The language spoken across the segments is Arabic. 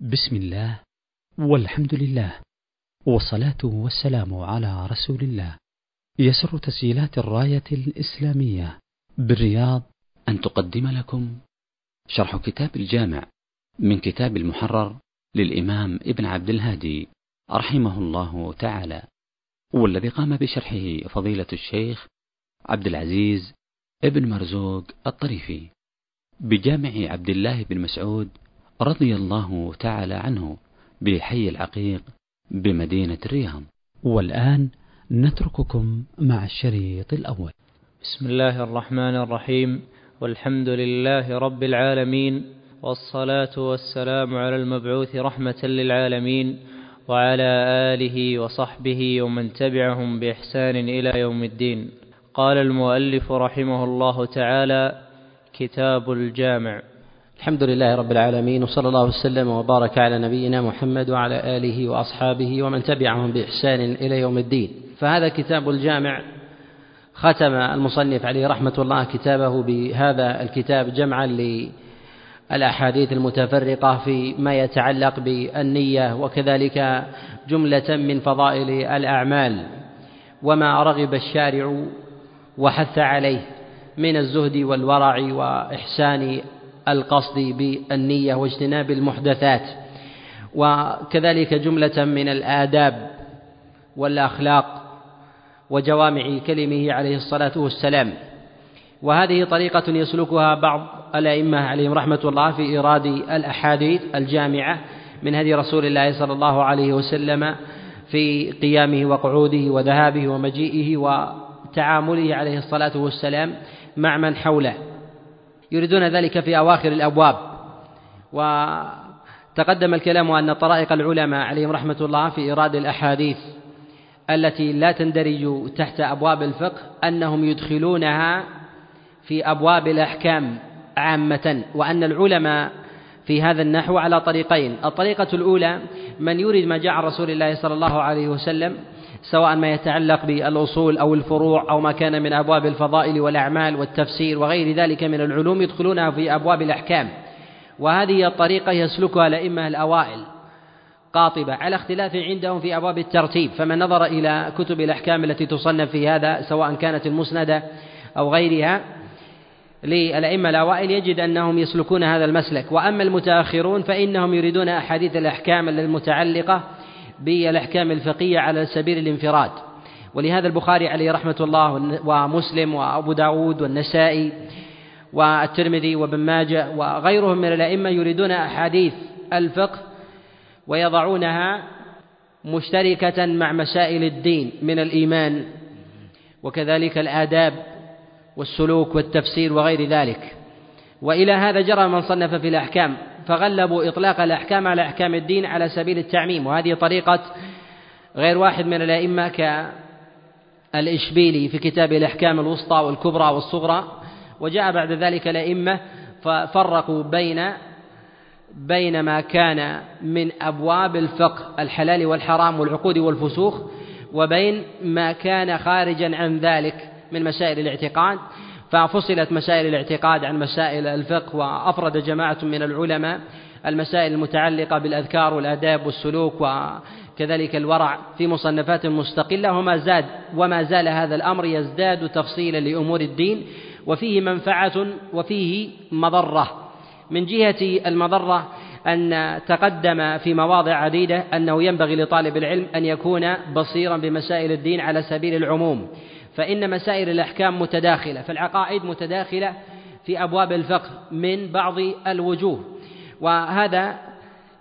بسم الله والحمد لله والصلاة والسلام على رسول الله. يسر تسجيلات الراية الإسلامية بالرياض. أن تقدم لكم شرح كتاب الجامع من كتاب المحرر للإمام ابن عبد الهادي رحمه الله تعالى والذي قام بشرحه فضيلة الشيخ عبد العزيز ابن مرزوق الطريفي بجامع عبد الله بن مسعود رضي الله تعالى عنه بحي العقيق بمدينة الرياض. والآن نترككم مع الشريط الأول. بسم الله الرحمن الرحيم. والحمد لله رب العالمين والصلاة والسلام على المبعوث رحمة للعالمين وعلى آله وصحبه ومن تبعهم بإحسان إلى يوم الدين. قال المؤلف رحمه الله تعالى كتاب الجامع. الحمد لله رب العالمين وصلى الله وسلم وبارك على نبينا محمد وعلى آله وأصحابه ومن تبعهم بإحسان إلى يوم الدين. فهذا كتاب الجامع ختم المصنف عليه رحمة الله كتابه بهذا الكتاب جمعا للأحاديث المتفرقة في ما يتعلق بالنية وكذلك جملة من فضائل الأعمال. وما رغب الشارع وحث عليه من الزهد والورع وإحسان القصد بالنية واجتناب المحدثات. وكذلك جملة من الآداب والأخلاق وجوامع كلمه عليه الصلاة والسلام. وهذه طريقة يسلكها بعض الأئمة عليهم رحمة الله في إيراد الأحاديث الجامعة من هدي رسول الله صلى الله عليه وسلم في قيامه وقعوده وذهابه ومجيئه وتعامله عليه الصلاة والسلام مع من حوله. يريدون ذلك في أواخر الأبواب. وتقدم الكلام أن طرائق العلماء عليهم رحمة الله في إيراد الأحاديث التي لا تندرج تحت أبواب الفقه أنهم يدخلونها في أبواب الأحكام عامة وأن العلماء في هذا النحو على طريقين. الطريقة الأولى من يريد ما جاء عن رسول الله صلى الله عليه وسلم سواء ما يتعلق بالأصول أو الفروع أو ما كان من أبواب الفضائل والأعمال والتفسير وغير ذلك من العلوم يدخلونها في أبواب الأحكام. وهذه الطريقة يسلكها الأئمة الأوائل قاطبة على اختلاف عندهم في أبواب الترتيب. فمن نظر إلى كتب الأحكام التي تصنف في هذا سواء كانت المسندة أو غيرها للأئمة الأوائل يجد أنهم يسلكون هذا المسلك. وأما المتأخرون فإنهم يريدون أحاديث الأحكام المتعلقة بالأحكام الفقهية على سبيل الانفراد. ولهذا البخاري عليه رحمة الله ومسلم وأبو داود والنسائي والترمذي وابن ماجه وغيرهم من الأئمة يريدون أحاديث الفقه ويضعونها مشتركة مع مسائل الدين من الإيمان وكذلك الآداب والسلوك والتفسير وغير ذلك. وإلى هذا جرى من صنف في الأحكام فغلبوا إطلاق الأحكام على أحكام الدين على سبيل التعميم وهذه طريقة غير واحد من الأئمة كالإشبيلي في كتاب الأحكام الوسطى والكبرى والصغرى وجاء بعد ذلك الأئمة ففرقوا بين بين ما كان من أبواب الفقه الحلال والحرام والعقود والفسوق وبين ما كان خارجا عن ذلك من مسائل الاعتقاد. ففصلت مسائل الاعتقاد عن مسائل الفقه وأفرد جماعة من العلماء المسائل المتعلقة بالأذكار والآداب والسلوك وكذلك الورع في مصنفات مستقلة وما زاد وما زال هذا الأمر يزداد تفصيلا لأمور الدين وفيه منفعة وفيه مضرة. من جهة المضرة أن تقدم في مواضع عديدة أنه ينبغي لطالب العلم أن يكون بصيرا بمسائل الدين على سبيل العموم. فإن مسائل الأحكام متداخلة فالعقائد متداخلة في أبواب الفقه من بعض الوجوه. وهذا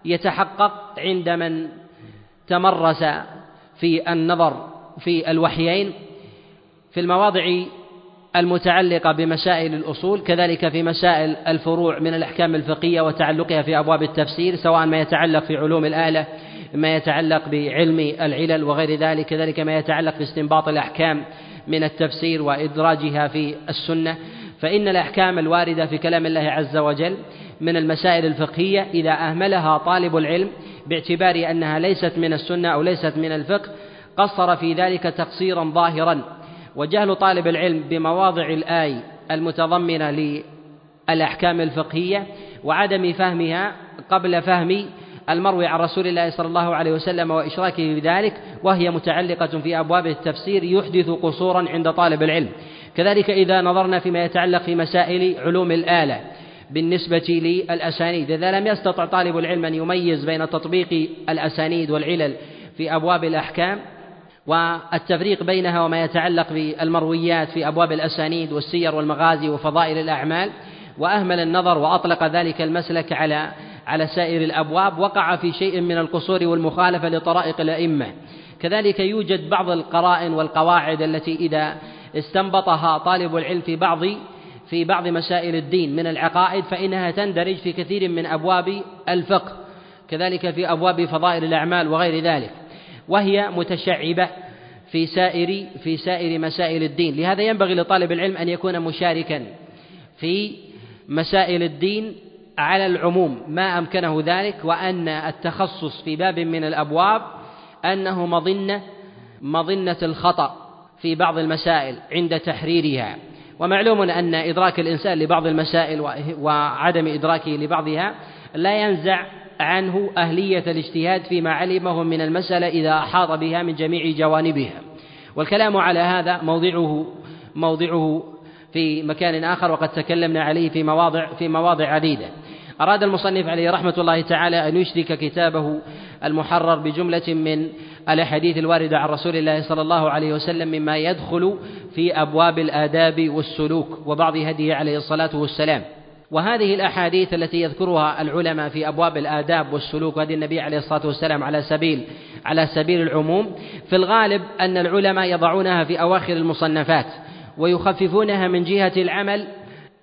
يتحقق عند من تمرس في النظر في الوحيين في المواضع المتعلقة بمسائل الأصول كذلك في مسائل الفروع من الأحكام الفقهية وتعلقها في أبواب التفسير سواء ما يتعلق في علوم الآلة ما يتعلق بعلم العلل وغير ذلك كذلك ما يتعلق باستنباط الأحكام من التفسير وإدراجها في السنة فإن الأحكام الواردة في كلام الله عز وجل من المسائل الفقهية إذا أهملها طالب العلم باعتبار أنها ليست من السنة أو ليست من الفقه قصر في ذلك تقصيرا ظاهرا. وجهل طالب العلم بمواضع الآي المتضمنة للأحكام الفقهية وعدم فهمها قبل فهم المروي عن رسول الله صلى الله عليه وسلم وإشراكه بذلك وهي متعلقة في أبواب التفسير يحدث قصورا عند طالب العلم. كذلك إذا نظرنا فيما يتعلق في مسائل علوم الآلة بالنسبة للأسانيد. إذا لم يستطع طالب العلم أن يميز بين تطبيق الأسانيد والعلل في أبواب الأحكام والتفريق بينها وما يتعلق بالمرويات في أبواب الأسانيد والسير والمغازي وفضائل الأعمال وأهمل النظر وأطلق ذلك المسلك على على سائر الأبواب وقع في شيء من القصور والمخالفة لطرائق الأئمة. كذلك يوجد بعض القرائن والقواعد التي إذا استنبطها طالب العلم في بعض في بعض مسائل الدين من العقائد فإنها تندرج في كثير من أبواب الفقه كذلك في أبواب فضائل الأعمال وغير ذلك. وهي متشعبة في سائر في سائر مسائل الدين. لهذا ينبغي لطالب العلم أن يكون مشاركا في مسائل الدين على العموم ما أمكنه ذلك وأن التخصص في باب من الأبواب أنه مظنة مظنة الخطأ في بعض المسائل عند تحريرها. ومعلوم أن إدراك الإنسان لبعض المسائل وعدم إدراكه لبعضها لا ينزع عنه أهلية الاجتهاد فيما علمه من المسألة إذا أحاط بها من جميع جوانبها. والكلام على هذا موضعه موضعه في مكان آخر وقد تكلمنا عليه في مواضع في مواضع عديدة. أراد المصنف عليه رحمة الله تعالى أن يشرك كتابه المحرر بجملة من الأحاديث الواردة عن رسول الله صلى الله عليه وسلم مما يدخل في أبواب الآداب والسلوك وبعض هديه عليه الصلاة والسلام. وهذه الأحاديث التي يذكرها العلماء في أبواب الآداب والسلوك وهدي النبي عليه الصلاة والسلام على سبيل على سبيل العموم في الغالب أن العلماء يضعونها في أواخر المصنفات ويخففونها من جهة العمل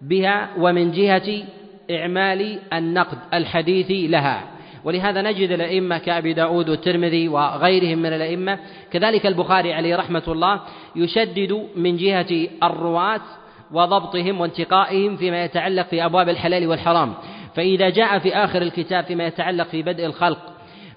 بها ومن جهة إعمال النقد الحديث لها. ولهذا نجد الأئمة كأبي داود والترمذي وغيرهم من الأئمة كذلك البخاري عليه رحمة الله يشدد من جهة الرواة وضبطهم وانتقائهم فيما يتعلق في أبواب الحلال والحرام. فإذا جاء في آخر الكتاب فيما يتعلق في بدء الخلق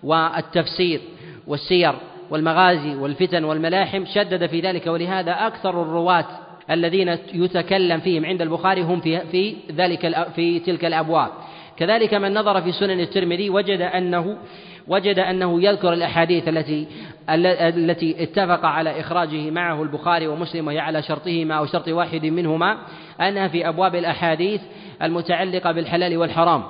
والتفسير والسير والمغازي والفتن والملاحم شدد في ذلك. ولهذا أكثر الرواة الذين يتكلم فيهم عند البخاري هم في في ذلك في تلك الأبواب. كذلك من نظر في سنن الترمذي وجد أنه وجد أنه يذكر الأحاديث التي التي اتفق على إخراجه معه البخاري ومسلم وهي على شرطهما أو شرط واحد منهما أنها في أبواب الأحاديث المتعلقة بالحلال والحرام.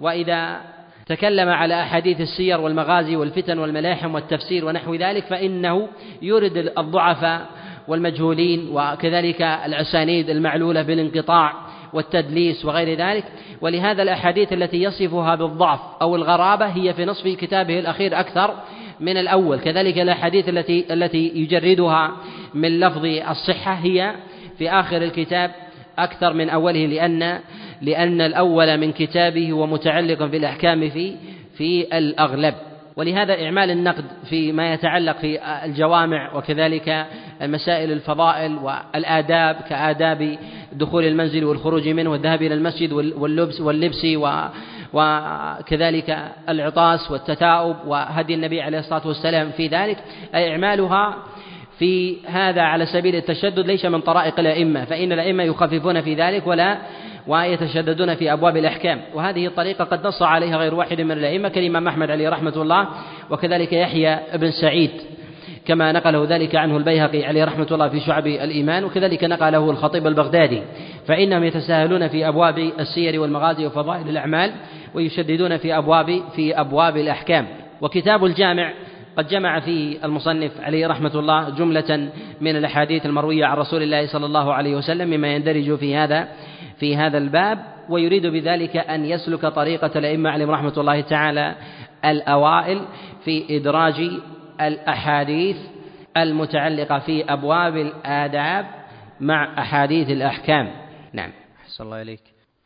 وإذا تكلم على أحاديث السير والمغازي والفتن والملاحم والتفسير ونحو ذلك فإنه يورد الضعفاء والمجهولين وكذلك الأسانيد المعلولة بالانقطاع والتدليس وغير ذلك. ولهذا الأحاديث التي يصفها بالضعف أو الغرابة هي في نصف كتابه الأخير أكثر من الأول. كذلك الأحاديث التي التي يجردها من لفظ الصحة هي في آخر الكتاب أكثر من أوله لأن لأن الأول من كتابه هو متعلق بالأحكام في في الأغلب. ولهذا إعمال النقد فيما يتعلق في الجوامع وكذلك مسائل الفضائل والآداب كآداب دخول المنزل والخروج منه والذهاب إلى المسجد واللبس واللبس وكذلك العطاس والتثاؤب وهدي النبي عليه الصلاة والسلام في ذلك. أي إعمالها في هذا على سبيل التشدد ليس من طرائق الأئمة فإن الأئمة يخففون في ذلك ولا ويتشددون في أبواب الأحكام. وهذه الطريقة قد نص عليها غير واحد من الأئمة كالإمام أحمد عليه رحمة الله وكذلك يحيى بن سعيد كما نقله ذلك عنه البيهقي عليه رحمة الله في شعب الإيمان وكذلك نقله الخطيب البغدادي. فإنهم يتساهلون في أبواب السير والمغازي وفضائل الأعمال ويشددون في أبواب في أبواب الأحكام. وكتاب الجامع قد جمع فيه المصنف عليه رحمة الله جملة من الأحاديث المروية عن رسول الله صلى الله عليه وسلم مما يندرج في هذا في هذا الباب ويريد بذلك أن يسلك طريقة الأئمة عليهم رحمة الله تعالى الأوائل في إدراج الأحاديث المتعلقة في أبواب الآداب مع أحاديث الأحكام. نعم. أحسن الله إليك.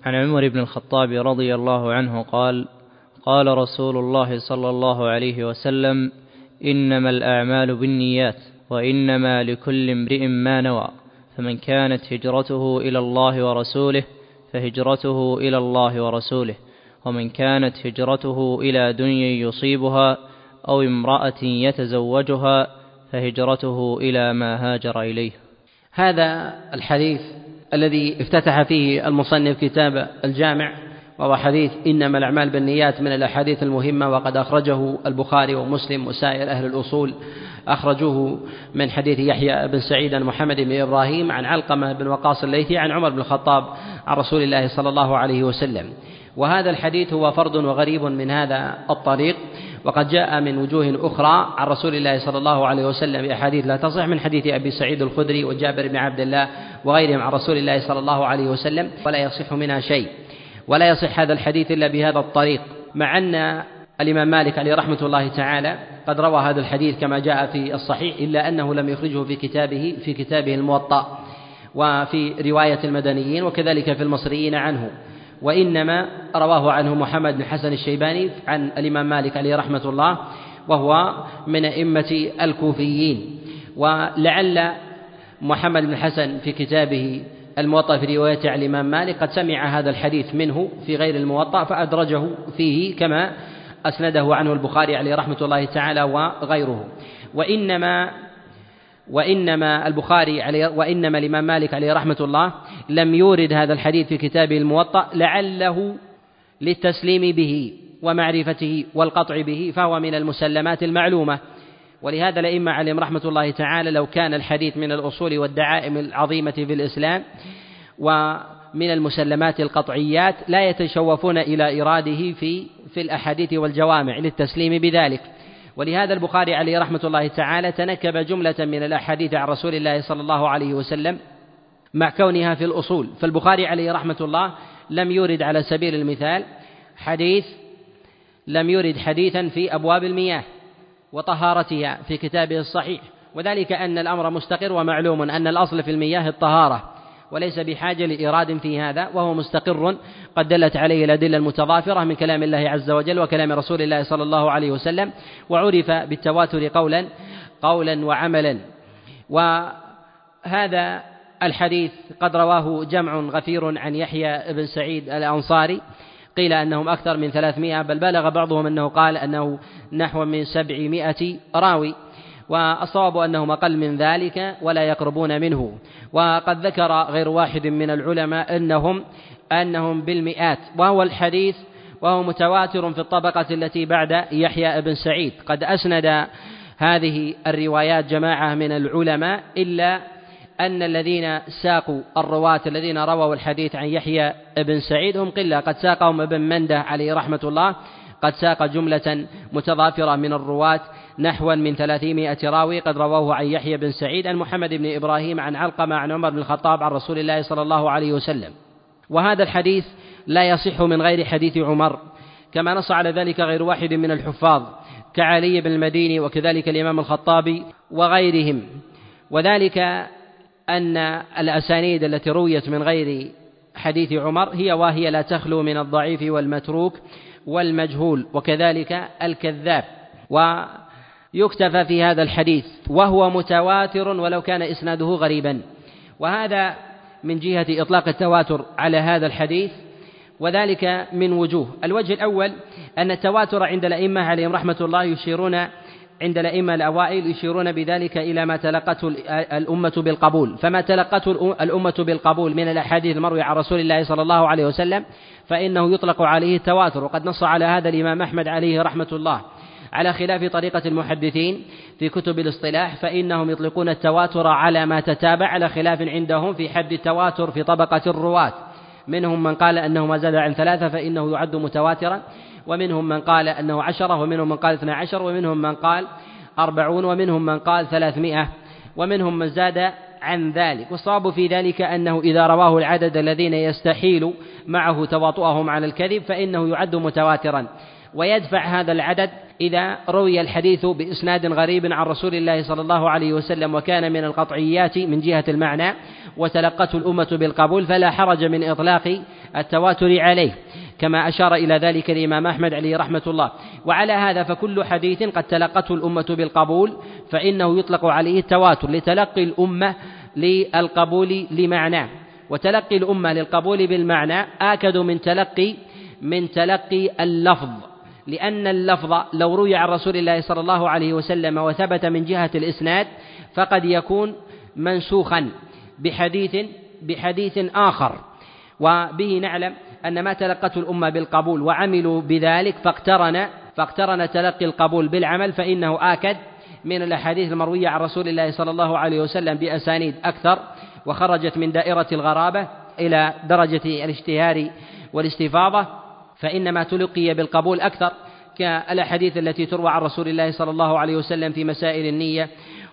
عن عمر بن الخطاب رضي الله عنه قال قال رسول الله صلى الله عليه وسلم إنما الأعمال بالنيات وإنما لكل امرئ ما نوى. فمن كانت هجرته إلى الله ورسوله فهجرته إلى الله ورسوله. ومن كانت هجرته إلى دنيا يصيبها أو امرأة يتزوجها فهجرته إلى ما هاجر إليه. هذا الحديث الذي افتتح فيه المصنف كتاب الجامع وهو حديث إنما الأعمال بالنيات من الأحاديث المهمة وقد أخرجه البخاري ومسلم وسائر أهل الأصول. أخرجوه من حديث يحيى بن سعيد عن محمد بن إبراهيم عن علقمة بن وقاص الليثي عن عمر بن الخطاب عن رسول الله صلى الله عليه وسلم. وهذا الحديث هو فرد وغريب من هذا الطريق وقد جاء من وجوه أخرى عن رسول الله صلى الله عليه وسلم. بأحاديث لا تصح من حديث أبي سعيد الخدري وجابر بن عبد الله وغيرهم عن رسول الله صلى الله عليه وسلم ولا يصح منها شيء. ولا يصح هذا الحديث إلا بهذا الطريق مع أن الإمام مالك عليه رحمة الله تعالى قد روى هذا الحديث كما جاء في الصحيح إلا أنه لم يخرجه في كتابه في كتابه الموطأ وفي رواية المدنيين وكذلك في المصريين عنه. وإنما رواه عنه محمد بن حسن الشيباني عن الإمام مالك عليه رحمة الله وهو من أئمة الكوفيين. ولعل محمد بن حسن في كتابه الموطأ في رواية عن الإمام مالك قد سمع هذا الحديث منه في غير الموطأ فأدرجه فيه كما أسنده عنه البخاري عليه رحمة الله تعالى وغيره. وإنما وإنما البخاري عليه وإنما الإمام مالك عليه رحمة الله لم يورد هذا الحديث في كتابه الموطأ لعله للتسليم به ومعرفته والقطع به فهو من المسلمات المعلومة. ولهذا الأئمة عليهم رحمة الله تعالى لو كان الحديث من الأصول والدعائم العظيمة في الإسلام ومن المسلمات القطعيات لا يتشوفون إلى إراده في في الأحاديث والجوامع للتسليم بذلك. ولهذا البخاري عليه رحمة الله تعالى تنكب جملة من الأحاديث عن رسول الله صلى الله عليه وسلم مع كونها في الأصول. فالبخاري عليه رحمة الله لم يورد على سبيل المثال حديث لم يرد حديثا في أبواب المياه. وطهارتها في كتابه الصحيح. وذلك أن الأمر مستقر ومعلوم أن الأصل في المياه الطهارة وليس بحاجة لإراد في هذا وهو مستقر قد دلت عليه الأدلة المتضافرة من كلام الله عز وجل وكلام رسول الله صلى الله عليه وسلم وعرف بالتواتر قولا قولا وعملا. وهذا الحديث قد رواه جمع غفير عن يحيى بن سعيد الأنصاري قيل أنهم أكثر من ثلاثمائة بل بلغ بعضهم أنه قال أنه نحو من سبعمائة راوي والصواب أنهم أقل من ذلك ولا يقربون منه. وقد ذكر غير واحد من العلماء أنهم أنهم بالمئات وهو الحديث وهو متواتر في الطبقة التي بعد يحيى بن سعيد. قد أسند هذه الروايات جماعة من العلماء إلا أن الذين ساقوا الرواة الذين رووا الحديث عن يحيى بن سعيد هم قلة. قد ساقهم ابن مندة عليه رحمة الله. قد ساق جملة متضافرة من الرواة نحوا من ثلاثمائة راوي. قد رووه عن يحيى بن سعيد عن محمد بن إبراهيم عن علقمة عن عمر بن الخطاب عن رسول الله صلى الله عليه وسلم. وهذا الحديث لا يصح من غير حديث عمر. كما نص على ذلك غير واحد من الحفاظ كعلي بن المديني وكذلك الإمام الخطابي وغيرهم. وذلك أن الأسانيد التي رويت من غير حديث عمر هي وهي لا تخلو من الضعيف والمتروك والمجهول وكذلك الكذاب. ويكتفى في هذا الحديث وهو متواتر ولو كان إسناده غريبا. وهذا من جهة إطلاق التواتر على هذا الحديث وذلك من وجوه. الوجه الأول أن التواتر عند الأئمة عليهم رحمة الله يشيرون عند الأئمة الأوائل يشيرون بذلك إلى ما تلقته الأمة بالقبول. فما تلقته الأمة بالقبول من الأحاديث المروية عن رسول الله صلى الله عليه وسلم فإنه يطلق عليه التواتر. وقد نص على هذا الإمام أحمد عليه رحمة الله. على خلاف طريقة المحدثين في كتب الاصطلاح فإنهم يطلقون التواتر على ما تتابع على خلاف عندهم في حد التواتر في طبقة الرواة. منهم من قال أنه ما زاد عن ثلاثة فإنه يعد متواترا. ومنهم من قال أنه عشرة ومنهم من قال اثنا عشر ومنهم من قال أربعون ومنهم من قال ثلاثمائة ومنهم من زاد عن ذلك. والصواب في ذلك أنه إذا رواه العدد الذين يستحيل معه تواطؤهم على الكذب فإنه يعد متواترا. ويدفع هذا العدد إذا روي الحديث بإسناد غريب عن رسول الله صلى الله عليه وسلم وكان من القطعيات من جهة المعنى وتلقته الأمة بالقبول فلا حرج من إطلاق التواتر عليه. كما أشار إلى ذلك الإمام أحمد عليه رحمة الله. وعلى هذا فكل حديث قد تلقته الأمة بالقبول فإنه يطلق عليه التواتر لتلقي الأمة للقبول لمعناه وتلقي الأمة للقبول بالمعنى آكد من تلقي من تلقي اللفظ. لأن اللفظ لو روي عن رسول الله صلى الله عليه وسلم وثبت من جهة الإسناد فقد يكون منسوخا بحديث بحديث آخر. وبه نعلم أن ما تلقته الأمة بالقبول وعملوا بذلك فاقترن فاقترن تلقي القبول بالعمل فإنه آكد من الأحاديث المروية عن رسول الله صلى الله عليه وسلم بأسانيد أكثر وخرجت من دائرة الغرابة إلى درجة الاشتهار والاستفاضة فإنما تلقي بالقبول أكثر كالأحاديث التي تروى عن رسول الله صلى الله عليه وسلم في مسائل النية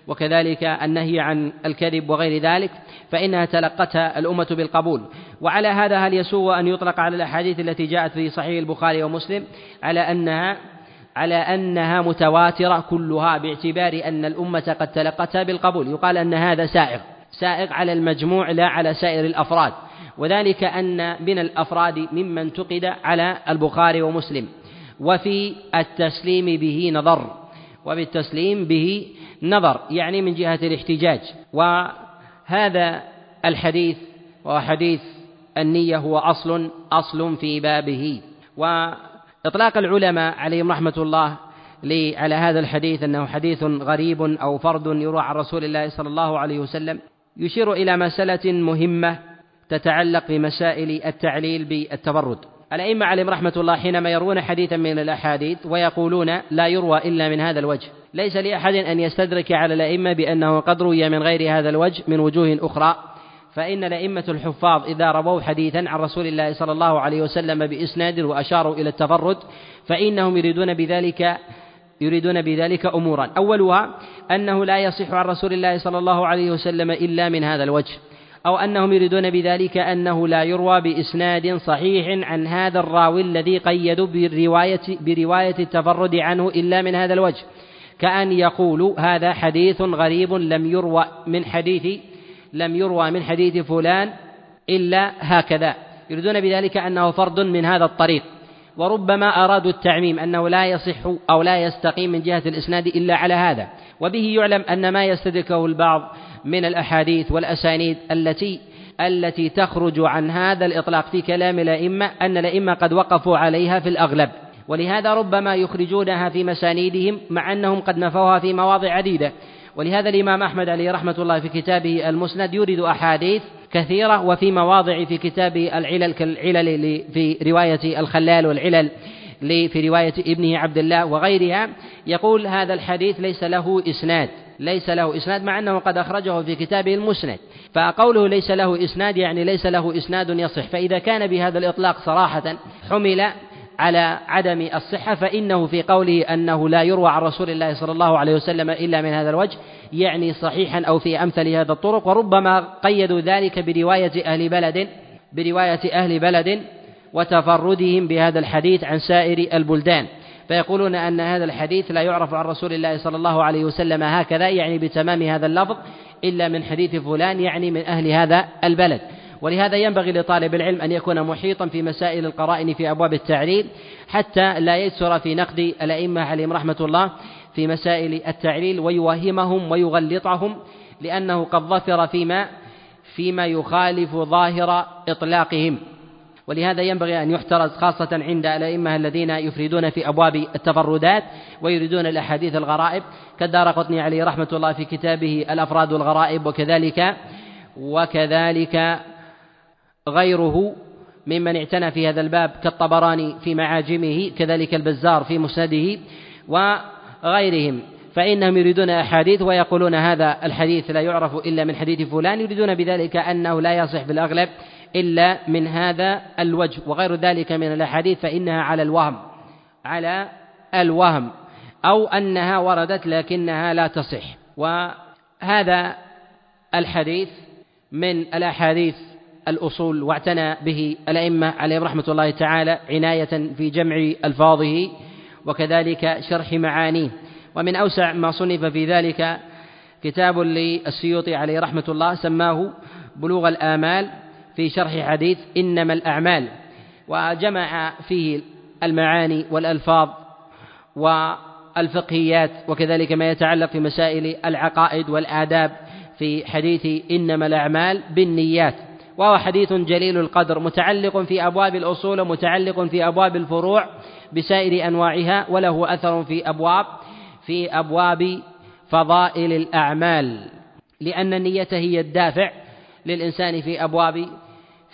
وكذلك النهي عن الكذب وغير ذلك فإنها تلقتها الأمة بالقبول. وعلى هذا هل يسوء أن يطلق على الأحاديث التي جاءت في صحيح البخاري ومسلم على أنها على أنها متواترة كلها باعتبار أن الأمة قد تلقتها بالقبول؟ يقال أن هذا سائغ سائغ على المجموع لا على سائر الأفراد. وذلك أن من الأفراد ممن انتقد على البخاري ومسلم. وفي التسليم به نظر. وبالتسليم به نظر يعني من جهة الاحتجاج. وهذا الحديث وهو حديث النية هو أصل أصل في بابه. وإطلاق العلماء عليهم رحمة الله على هذا الحديث أنه حديث غريب أو فرد يروى عن رسول الله صلى الله عليه وسلم يشير إلى مسألة مهمة تتعلق بمسائل التعليل بالتبرد. الأئمة عليهم رحمة الله حينما يروون حديثا من الأحاديث ويقولون لا يروى إلا من هذا الوجه. ليس لأحد أن يستدرك على الأئمة بأنه قد روي من غير هذا الوجه من وجوه أخرى. فإن الأئمة الحفاظ إذا رووا حديثا عن رسول الله صلى الله عليه وسلم بإسناد وأشاروا إلى التفرد فإنهم يريدون بذلك يريدون بذلك أمورا. أولها أنه لا يصح عن رسول الله صلى الله عليه وسلم إلا من هذا الوجه. أو أنهم يريدون بذلك أنه لا يروى بإسناد صحيح عن هذا الراوي الذي قيدوا برواية, برواية التفرد عنه إلا من هذا الوجه. كأن يقول هذا حديث غريب لم يروى من حديث لم يروى من حديث فلان إلا هكذا. يريدون بذلك أنه فرد من هذا الطريق. وربما أرادوا التعميم أنه لا يصح أو لا يستقيم من جهة الإسناد إلا على هذا. وبه يعلم أن ما يستدركه البعض من الأحاديث والأسانيد التي التي تخرج عن هذا الإطلاق في كلام الأئمة أن الأئمة قد وقفوا عليها في الأغلب. ولهذا ربما يخرجونها في مسانيدهم مع أنهم قد نفوها في مواضع عديدة. ولهذا الإمام أحمد عليه رحمة الله في كتابه المسند يورد أحاديث كثيرة وفي مواضع في كتابه العلل كالعلل في رواية الخلال والعلل في رواية ابنه عبد الله وغيرها يقول هذا الحديث ليس له إسناد ليس له إسناد مع أنه قد أخرجه في كتابه المسند فقوله ليس له إسناد يعني ليس له إسناد يصح فإذا كان بهذا الإطلاق صراحة حمل على عدم الصحة فإنه في قوله أنه لا يروى عن رسول الله صلى الله عليه وسلم إلا من هذا الوجه يعني صحيحا أو في أمثل هذا الطرق وربما قيدوا ذلك برواية أهل بلد برواية أهل بلد وتفردهم بهذا الحديث عن سائر البلدان. فيقولون أن هذا الحديث لا يعرف عن رسول الله صلى الله عليه وسلم هكذا يعني بتمام هذا اللفظ إلا من حديث فلان يعني من أهل هذا البلد. ولهذا ينبغي لطالب العلم أن يكون محيطا في مسائل القرائن في أبواب التعليل حتى لا يسر في نقد الأئمة عليهم رحمة الله في مسائل التعليل ويوهمهم ويغلطهم لأنه قد ظفر فيما فيما يخالف ظاهر إطلاقهم. ولهذا ينبغي أن يحترز خاصة عند الأئمة الذين يفردون في أبواب التفردات ويريدون الأحاديث الغرائب. كالدار قطني عليه رحمة الله في كتابه الأفراد والغرائب وكذلك وكذلك غيره ممن اعتنى في هذا الباب كالطبراني في معاجمه كذلك البزار في مسنده وغيرهم. فإنهم يريدون أحاديث ويقولون هذا الحديث لا يعرف إلا من حديث فلان يريدون بذلك أنه لا يصح بالأغلب إلا من هذا الوجه. وغير ذلك من الأحاديث فإنها على الوهم على الوهم أو أنها وردت لكنها لا تصح. وهذا الحديث من الأحاديث الأصول واعتنى به الأئمة عليهم رحمة الله تعالى عناية في جمع ألفاظه وكذلك شرح معانيه. ومن أوسع ما صنف في ذلك كتاب للسيوطي عليه رحمة الله سماه بلوغ الآمال في شرح حديث إنما الأعمال. وجمع فيه المعاني والألفاظ والفقهيات وكذلك ما يتعلق في مسائل العقائد والآداب في حديث إنما الأعمال بالنيات. وهو حديث جليل القدر متعلق في أبواب الأصول ومتعلق في أبواب الفروع بسائر أنواعها وله أثر في أبواب في أبواب فضائل الأعمال. لأن النية هي الدافع للإنسان في أبواب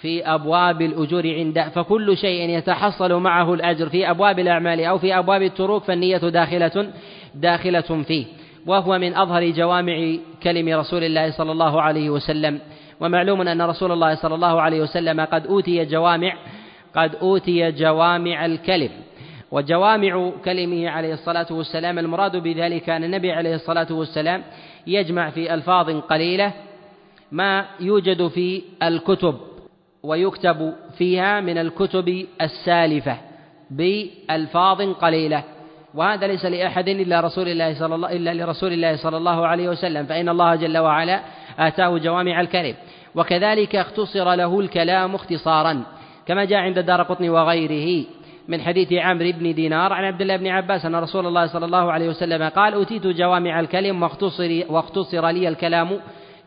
في أبواب الأجور عنده. فكل شيء يتحصل معه الأجر في أبواب الأعمال أو في أبواب التروك فالنية داخلة داخلة فيه. وهو من أظهر جوامع كلم رسول الله صلى الله عليه وسلم. ومعلوم أن رسول الله صلى الله عليه وسلم قد أوتي جوامع قد أوتي جوامع الكلم. وجوامع كلمه عليه الصلاة والسلام المراد بذلك أن النبي عليه الصلاة والسلام يجمع في ألفاظ قليلة ما يوجد في الكتب ويكتب فيها من الكتب السالفة بألفاظ قليلة. وهذا ليس لأحد إلا رسول الله صلى الله إلا لرسول الله صلى الله عليه وسلم فإن الله جل وعلا آتاه جوامع الكلم وكذلك اختصر له الكلام اختصارا كما جاء عند دار قطني وغيره من حديث عمرو بن دينار عن عبد الله بن عباس أن رسول الله صلى الله عليه وسلم قال أوتيت جوامع الكلم واختصر, واختصر لي الكلام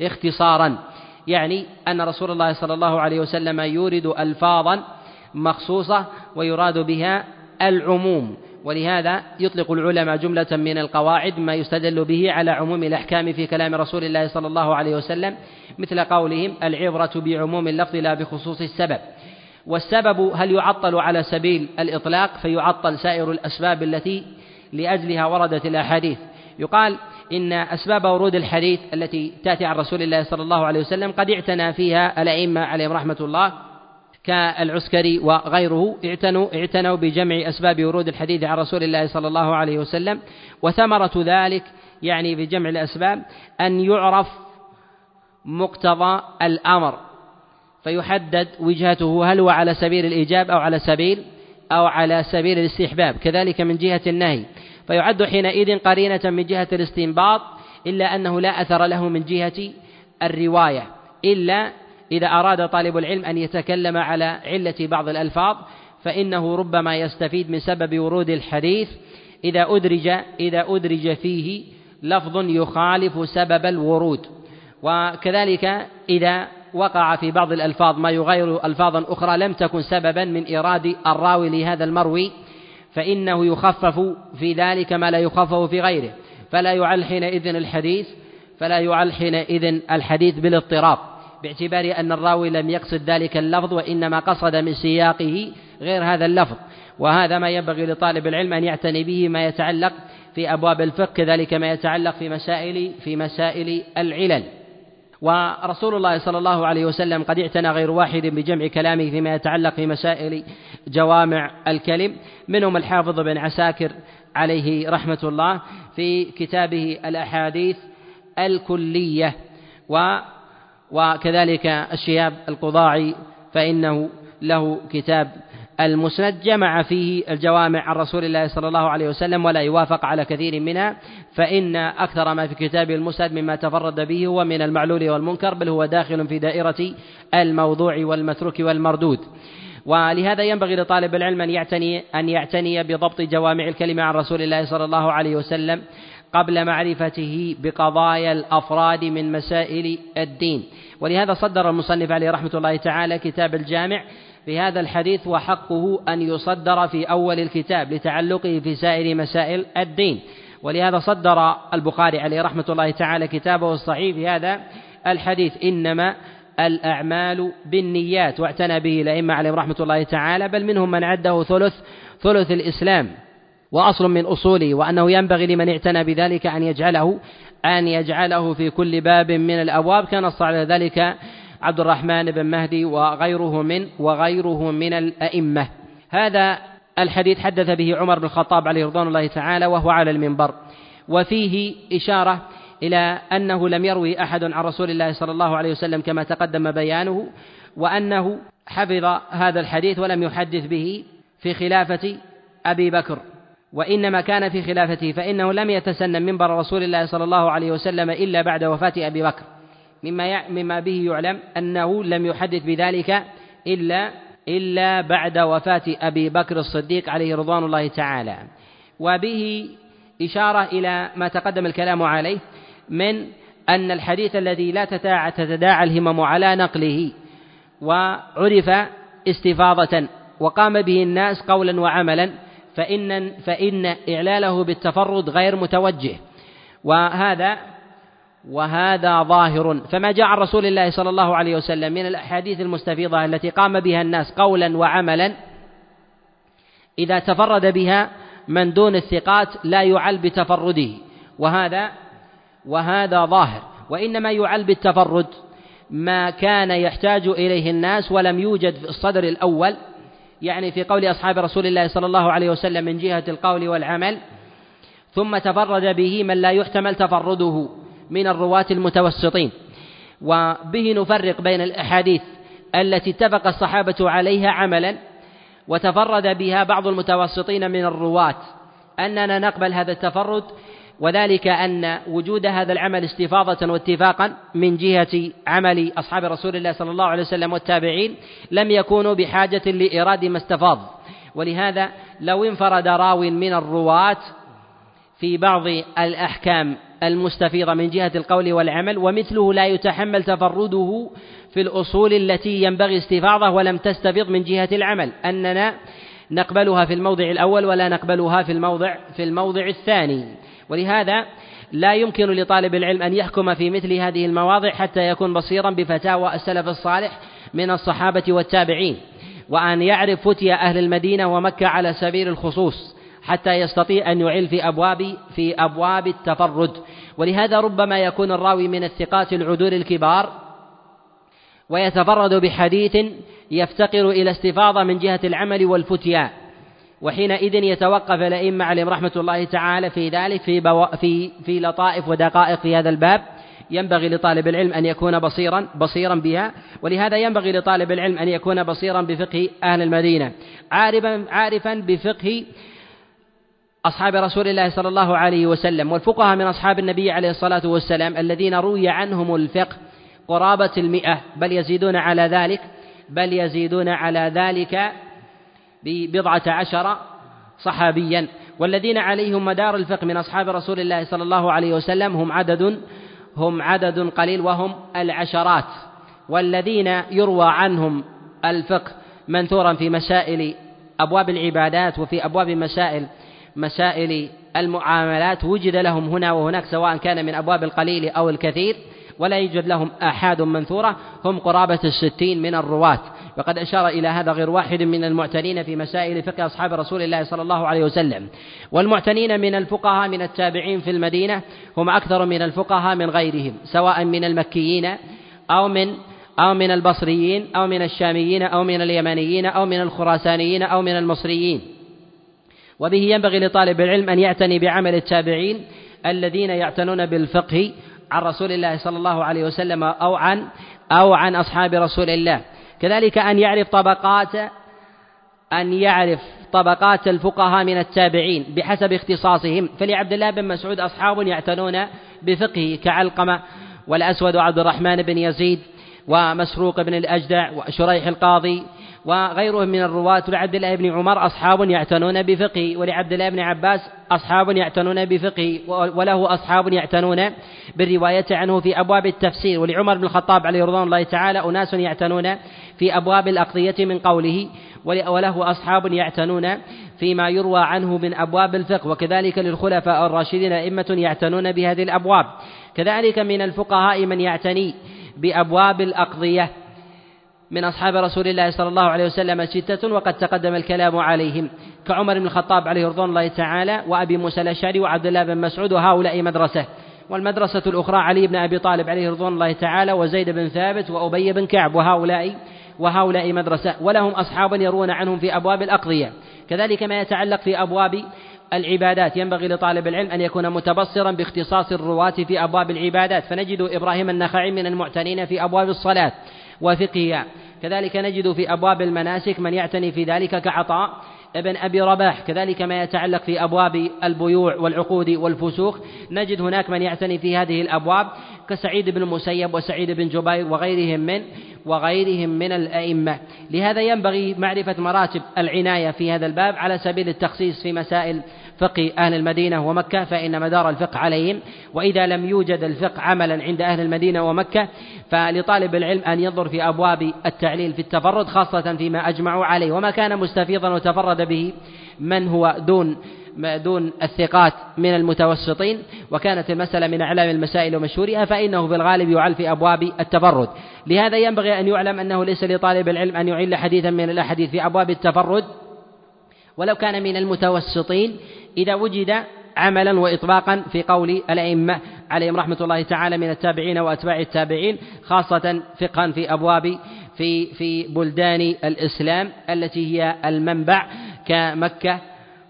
اختصارا. يعني أن رسول الله صلى الله عليه وسلم يورد ألفاظا مخصوصة ويراد بها العموم. ولهذا يطلق العلماء جملة من القواعد ما يستدل به على عموم الأحكام في كلام رسول الله صلى الله عليه وسلم مثل قولهم العبرة بعموم اللفظ لا بخصوص السبب. والسبب هل يعطل على سبيل الإطلاق؟ فيعطل سائر الأسباب التي لأجلها وردت الأحاديث. يقال إن أسباب ورود الحديث التي تأتي عن رسول الله صلى الله عليه وسلم قد اعتنى فيها الأئمة عليهم رحمة الله كالعسكري وغيره اعتنوا اعتنوا بجمع أسباب ورود الحديث عن رسول الله صلى الله عليه وسلم وثمرة ذلك يعني بجمع الأسباب أن يعرف مقتضى الأمر فيحدد وجهته هل هو على سبيل الإيجاب أو على سبيل أو على سبيل الاستحباب كذلك من جهة النهي فيعد حينئذ قرينة من جهة الاستنباط إلا أنه لا أثر له من جهة الرواية إلا إذا أراد طالب العلم أن يتكلم على علة بعض الألفاظ فإنه ربما يستفيد من سبب ورود الحديث إذا أدرج إذا أدرج فيه لفظ يخالف سبب الورود. وكذلك إذا وقع في بعض الألفاظ ما يغير ألفاظا أخرى لم تكن سببا من إيراد الراوي لهذا المروي فإنه يخفف في ذلك ما لا يخفف في غيره. فلا يعل حينئذ الحديث فلا يعل حينئذ الحديث بالاضطراب. باعتبار أن الراوي لم يقصد ذلك اللفظ وإنما قصد من سياقه غير هذا اللفظ. وهذا ما ينبغي لطالب العلم أن يعتني به ما يتعلق في أبواب الفقه كذلك ما يتعلق في مسائل في مسائل العلل. ورسول الله صلى الله عليه وسلم قد اعتنى غير واحد بجمع كلامه فيما يتعلق في مسائل جوامع الكلم. منهم الحافظ بن عساكر عليه رحمة الله في كتابه الأحاديث الكلية. و وكذلك الشهاب القضاعي فإنه له كتاب المسند جمع فيه الجوامع عن رسول الله صلى الله عليه وسلم ولا يوافق على كثير منها فإن أكثر ما في كتاب المسند مما تفرد به هو من المعلول والمنكر بل هو داخل في دائرة الموضوع والمتروك والمردود. ولهذا ينبغي لطالب العلم أن يعتني أن يعتني بضبط جوامع الكلمة عن رسول الله صلى الله عليه وسلم قبل معرفته بقضايا الأفراد من مسائل الدين. ولهذا صدر المصنف عليه رحمة الله تعالى كتاب الجامع في هذا الحديث وحقه أن يصدر في أول الكتاب لتعلقه في سائر مسائل الدين. ولهذا صدر البخاري عليه رحمة الله تعالى كتابه الصحيح في هذا الحديث. إنما الأعمال بالنيات واعتنى به الأئمة عليهم رحمة الله تعالى بل منهم من عده ثلث ثلث الإسلام. وأصل من أصوله وأنه ينبغي لمن اعتنى بذلك أن يجعله أن يجعله في كل باب من الأبواب. كان على ذلك عبد الرحمن بن مهدي وغيره من وغيره من الأئمة. هذا الحديث حدث به عمر بن الخطاب عليه رضوان الله تعالى وهو على المنبر. وفيه إشارة إلى أنه لم يروي أحد عن رسول الله صلى الله عليه وسلم كما تقدم بيانه وأنه حفظ هذا الحديث ولم يحدث به في خلافة أبي بكر. وإنما كان في خلافته فإنه لم يتسنن منبر رسول الله صلى الله عليه وسلم إلا بعد وفاة أبي بكر. مما مما به يعلم أنه لم يحدث بذلك إلا إلا بعد وفاة أبي بكر الصديق عليه رضوان الله تعالى. وبه إشارة إلى ما تقدم الكلام عليه من أن الحديث الذي لا تتداعى الهمم على نقله وعرف استفاضة وقام به الناس قولا وعملا فإن فإن إعلاله بالتفرد غير متوجه. وهذا وهذا ظاهر. فما جاء عن رسول الله صلى الله عليه وسلم من الأحاديث المستفيضة التي قام بها الناس قولا وعملا إذا تفرد بها من دون الثقات لا يعل بتفرده. وهذا وهذا ظاهر. وإنما يعل بالتفرد ما كان يحتاج إليه الناس ولم يوجد في الصدر الأول يعني في قول أصحاب رسول الله صلى الله عليه وسلم من جهة القول والعمل ثم تفرد به من لا يحتمل تفرده من الرواة المتوسطين. وبه نفرق بين الأحاديث التي اتفق الصحابة عليها عملا وتفرد بها بعض المتوسطين من الرواة. أننا نقبل هذا التفرد وذلك أن وجود هذا العمل استفاضة واتفاقا من جهة عمل أصحاب رسول الله صلى الله عليه وسلم والتابعين لم يكونوا بحاجة لإيراد ما استفاض. ولهذا لو انفرد راو من الرواة في بعض الأحكام المستفيضة من جهة القول والعمل ومثله لا يتحمل تفرده في الأصول التي ينبغي استفاضة ولم تستفض من جهة العمل. أننا نقبلها في الموضع الأول ولا نقبلها في الموضع في الموضع الثاني. ولهذا لا يمكن لطالب العلم أن يحكم في مثل هذه المواضع حتى يكون بصيرا بفتاوى السلف الصالح من الصحابة والتابعين وأن يعرف فتيا أهل المدينة ومكة على سبيل الخصوص حتى يستطيع أن يعل في أبواب في أبواب التفرد. ولهذا ربما يكون الراوي من الثقات العدول الكبار ويتفرد بحديث يفتقر إلى استفاضة من جهة العمل والفتيا. وحينئذ يتوقف الأئمة عليهم رحمة الله تعالى في ذلك في بو... في في لطائف ودقائق في هذا الباب. ينبغي لطالب العلم أن يكون بصيرا بصيرا بها ولهذا ينبغي لطالب العلم أن يكون بصيرا بفقه أهل المدينة. عارفا عارفا بفقه أصحاب رسول الله صلى الله عليه وسلم. والفقهاء من أصحاب النبي عليه الصلاة والسلام الذين روي عنهم الفقه قرابة المئة. بل يزيدون على ذلك بل يزيدون على ذلك ببضعة عشر صحابيا. والذين عليهم مدار الفقه من أصحاب رسول الله صلى الله عليه وسلم هم عدد هم عدد قليل وهم العشرات. والذين يروى عنهم الفقه منثورا في مسائل أبواب العبادات وفي أبواب مسائل مسائل المعاملات وجد لهم هنا وهناك سواء كان من أبواب القليل أو الكثير. ولا يوجد لهم آحاد منثورة. هم قرابة الستين من الرواة. وقد أشار إلى هذا غير واحد من المعتنين في مسائل فقه أصحاب رسول الله صلى الله عليه وسلم. والمعتنين من الفقهاء من التابعين في المدينة هم أكثر من الفقهاء من غيرهم سواء من المكيين أو من أو من البصريين أو من الشاميين أو من اليمنيين أو من الخراسانيين أو من المصريين. وبه ينبغي لطالب العلم أن يعتني بعمل التابعين الذين يعتنون بالفقه عن رسول الله صلى الله عليه وسلم أو عن أو عن أصحاب رسول الله. كذلك أن يعرف طبقات أن يعرف طبقات الفقهاء من التابعين بحسب اختصاصهم. فلعبد الله بن مسعود أصحاب يعتنون بفقهه كعلقمة والأسود وعبد الرحمن بن يزيد ومسروق بن الأجدع وشريح القاضي وغيرهم من الرواة لعبد الله بن عمر أصحاب يعتنون بفقه ولعبد الله بن عباس أصحاب يعتنون بفقه وله أصحاب يعتنون بالرواية عنه في أبواب التفسير. ولعمر بن الخطاب عليه رضوان الله تعالى أناس يعتنون في أبواب الأقضية من قوله وله أصحاب يعتنون فيما يروى عنه من أبواب الفقه وكذلك للخلفاء الراشدين أئمة يعتنون بهذه الأبواب. كذلك من الفقهاء من يعتني بأبواب الأقضية. من أصحاب رسول الله صلى الله عليه وسلم ستة وقد تقدم الكلام عليهم كعمر بن الخطاب عليه رضوان الله تعالى وأبي موسى الأشعري وعبد الله بن مسعود وهؤلاء مدرسة والمدرسة الأخرى علي بن أبي طالب عليه رضوان الله تعالى وزيد بن ثابت وأبي بن كعب وهؤلاء وهؤلاء مدرسة ولهم أصحاب يرون عنهم في أبواب الأقضية كذلك ما يتعلق في أبواب العبادات ينبغي لطالب العلم أن يكون متبصرا باختصاص الرواة في أبواب العبادات فنجد إبراهيم النخعي من المعتنين في أبواب الصلاة وفقهها كذلك نجد في أبواب المناسك من يعتني في ذلك كعطاء ابن أبي رباح. كذلك ما يتعلق في أبواب البيوع والعقود والفسوق. نجد هناك من يعتني في هذه الأبواب كسعيد بن المسيب وسعيد بن جبير وغيرهم من وغيرهم من الأئمة. لهذا ينبغي معرفة مراتب العناية في هذا الباب على سبيل التخصيص في مسائل فقه أهل المدينة ومكة فإن مدار الفقه عليهم. وإذا لم يوجد الفقه عملا عند أهل المدينة ومكة فلطالب العلم أن ينظر في أبواب التعليل في التفرد خاصة فيما أجمعوا عليه. وما كان مستفيضا وتفرد به من هو دون دون الثقات من المتوسطين. وكانت المسألة من أعلام المسائل ومشهورها فإنه في الغالب يعل في أبواب التفرد. لهذا ينبغي أن يعلم أنه ليس لطالب العلم أن يعل حديثا من الأحاديث في أبواب التفرد. ولو كان من المتوسطين إذا وجد عملا وإطباقا في قول الأئمة عليهم رحمة الله تعالى من التابعين وأتباع التابعين خاصة فقها في أبواب في في بلدان الإسلام التي هي المنبع كمكة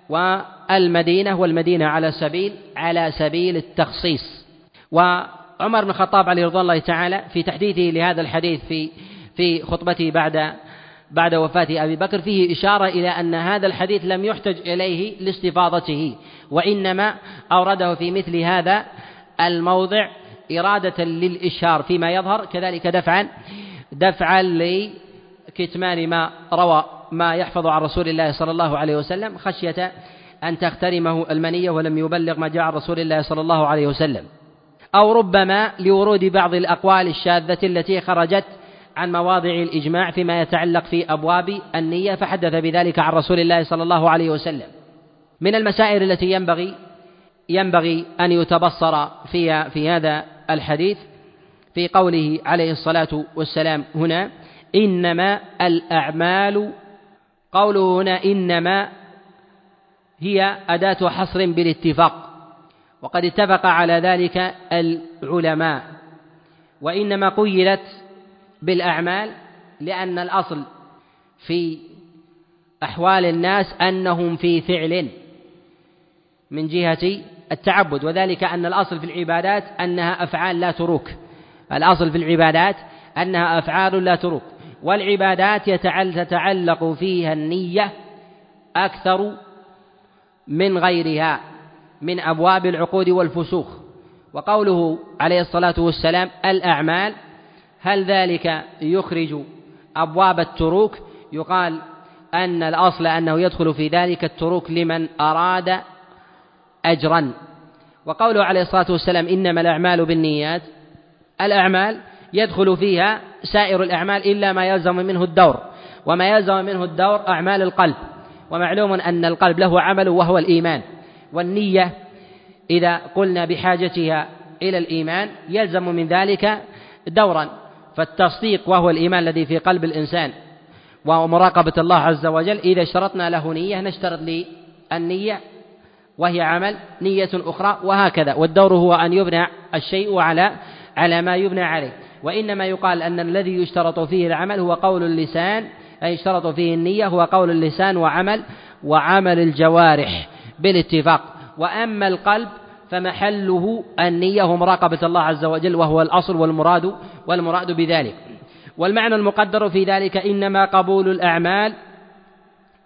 والمدينة والمدينة على سبيل على سبيل التخصيص. وعمر بن الخطاب عليه رضوان الله تعالى في تحديثه لهذا الحديث في في خطبته بعد بعد وفاة أبي بكر فيه إشارة إلى أن هذا الحديث لم يحتج إليه لاستفاضته وإنما أورده في مثل هذا الموضع إرادة للإشهار فيما يظهر كذلك دفعا دفعا لكتمان ما روى ما يحفظ عن رسول الله صلى الله عليه وسلم خشية أن تخترمه المنية ولم يبلغ ما جاء عن رسول الله صلى الله عليه وسلم. أو ربما لورود بعض الأقوال الشاذة التي خرجت عن مواضع الإجماع فيما يتعلق في أبواب النية فحدث بذلك عن رسول الله صلى الله عليه وسلم. من المسائل التي ينبغي ينبغي أن يتبصر فيها في هذا الحديث. في قوله عليه الصلاة والسلام هنا إنما الأعمال قوله هنا إنما هي أداة حصر بالاتفاق. وقد اتفق على ذلك العلماء. وإنما قيلت بالأعمال لأن الأصل في أحوال الناس أنهم في فعل من جهة التعبد وذلك أن الأصل في العبادات أنها أفعال لا تروك. الأصل في العبادات أنها أفعال لا تروك. والعبادات تتعلق فيها النية أكثر من غيرها من أبواب العقود والفسوخ وقوله عليه الصلاة والسلام الأعمال هل ذلك يخرج أبواب التروك؟ يقال أن الأصل أنه يدخل في ذلك التروك لمن أراد أجرا. وقوله عليه الصلاة والسلام إنما الأعمال بالنيات الأعمال يدخل فيها سائر الأعمال إلا ما يلزم منه الدور. وما يلزم منه الدور أعمال القلب. ومعلوم أن القلب له عمل وهو الإيمان. والنية إذا قلنا بحاجتها إلى الإيمان يلزم من ذلك دورا. فالتصديق وهو الإيمان الذي في قلب الإنسان. ومراقبة الله عز وجل إذا اشترطنا له نية نشترط للنية وهي عمل نية أخرى وهكذا. والدور هو أن يبنى الشيء على على ما يبنى عليه. وإنما يقال أن الذي يشترط فيه العمل هو قول اللسان أي يشترط فيه النية هو قول اللسان وعمل وعمل الجوارح بالاتفاق. وأما القلب فمحله النية ومراقبة الله عز وجل وهو الأصل والمراد والمراد بذلك. والمعنى المقدر في ذلك إنما قبول الأعمال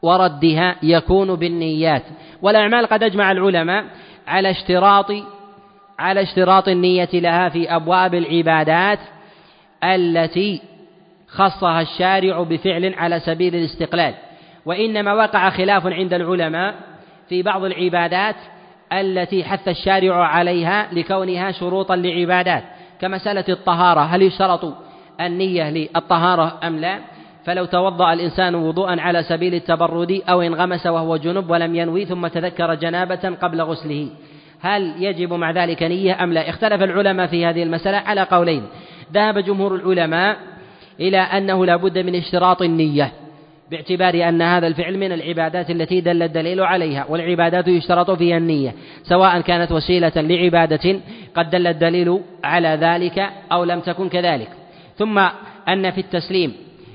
وردها يكون بالنيات. والأعمال قد أجمع العلماء على اشتراط على اشتراط النية لها في أبواب العبادات التي خصها الشارع بفعل على سبيل الاستقلال. وإنما وقع خلاف عند العلماء في بعض العبادات التي حث الشارع عليها لكونها شروطا لعبادات كمسألة الطهارة هل يشترط النية للطهارة أم لا؟ فلو توضأ الإنسان وضوءا على سبيل التبرد أو انغمس وهو جنب ولم ينوي ثم تذكر جنابة قبل غسله هل يجب مع ذلك نية أم لا؟ اختلف العلماء في هذه المسألة على قولين ذهب جمهور العلماء إلى أنه لا بد من اشتراط النية. باعتبار أن هذا الفعل من العبادات التي دل الدليل عليها والعبادات يشترط فيها النية سواء كانت وسيلة لعبادة قد دل الدليل على ذلك أو لم تكن كذلك. ثم أن في التسليم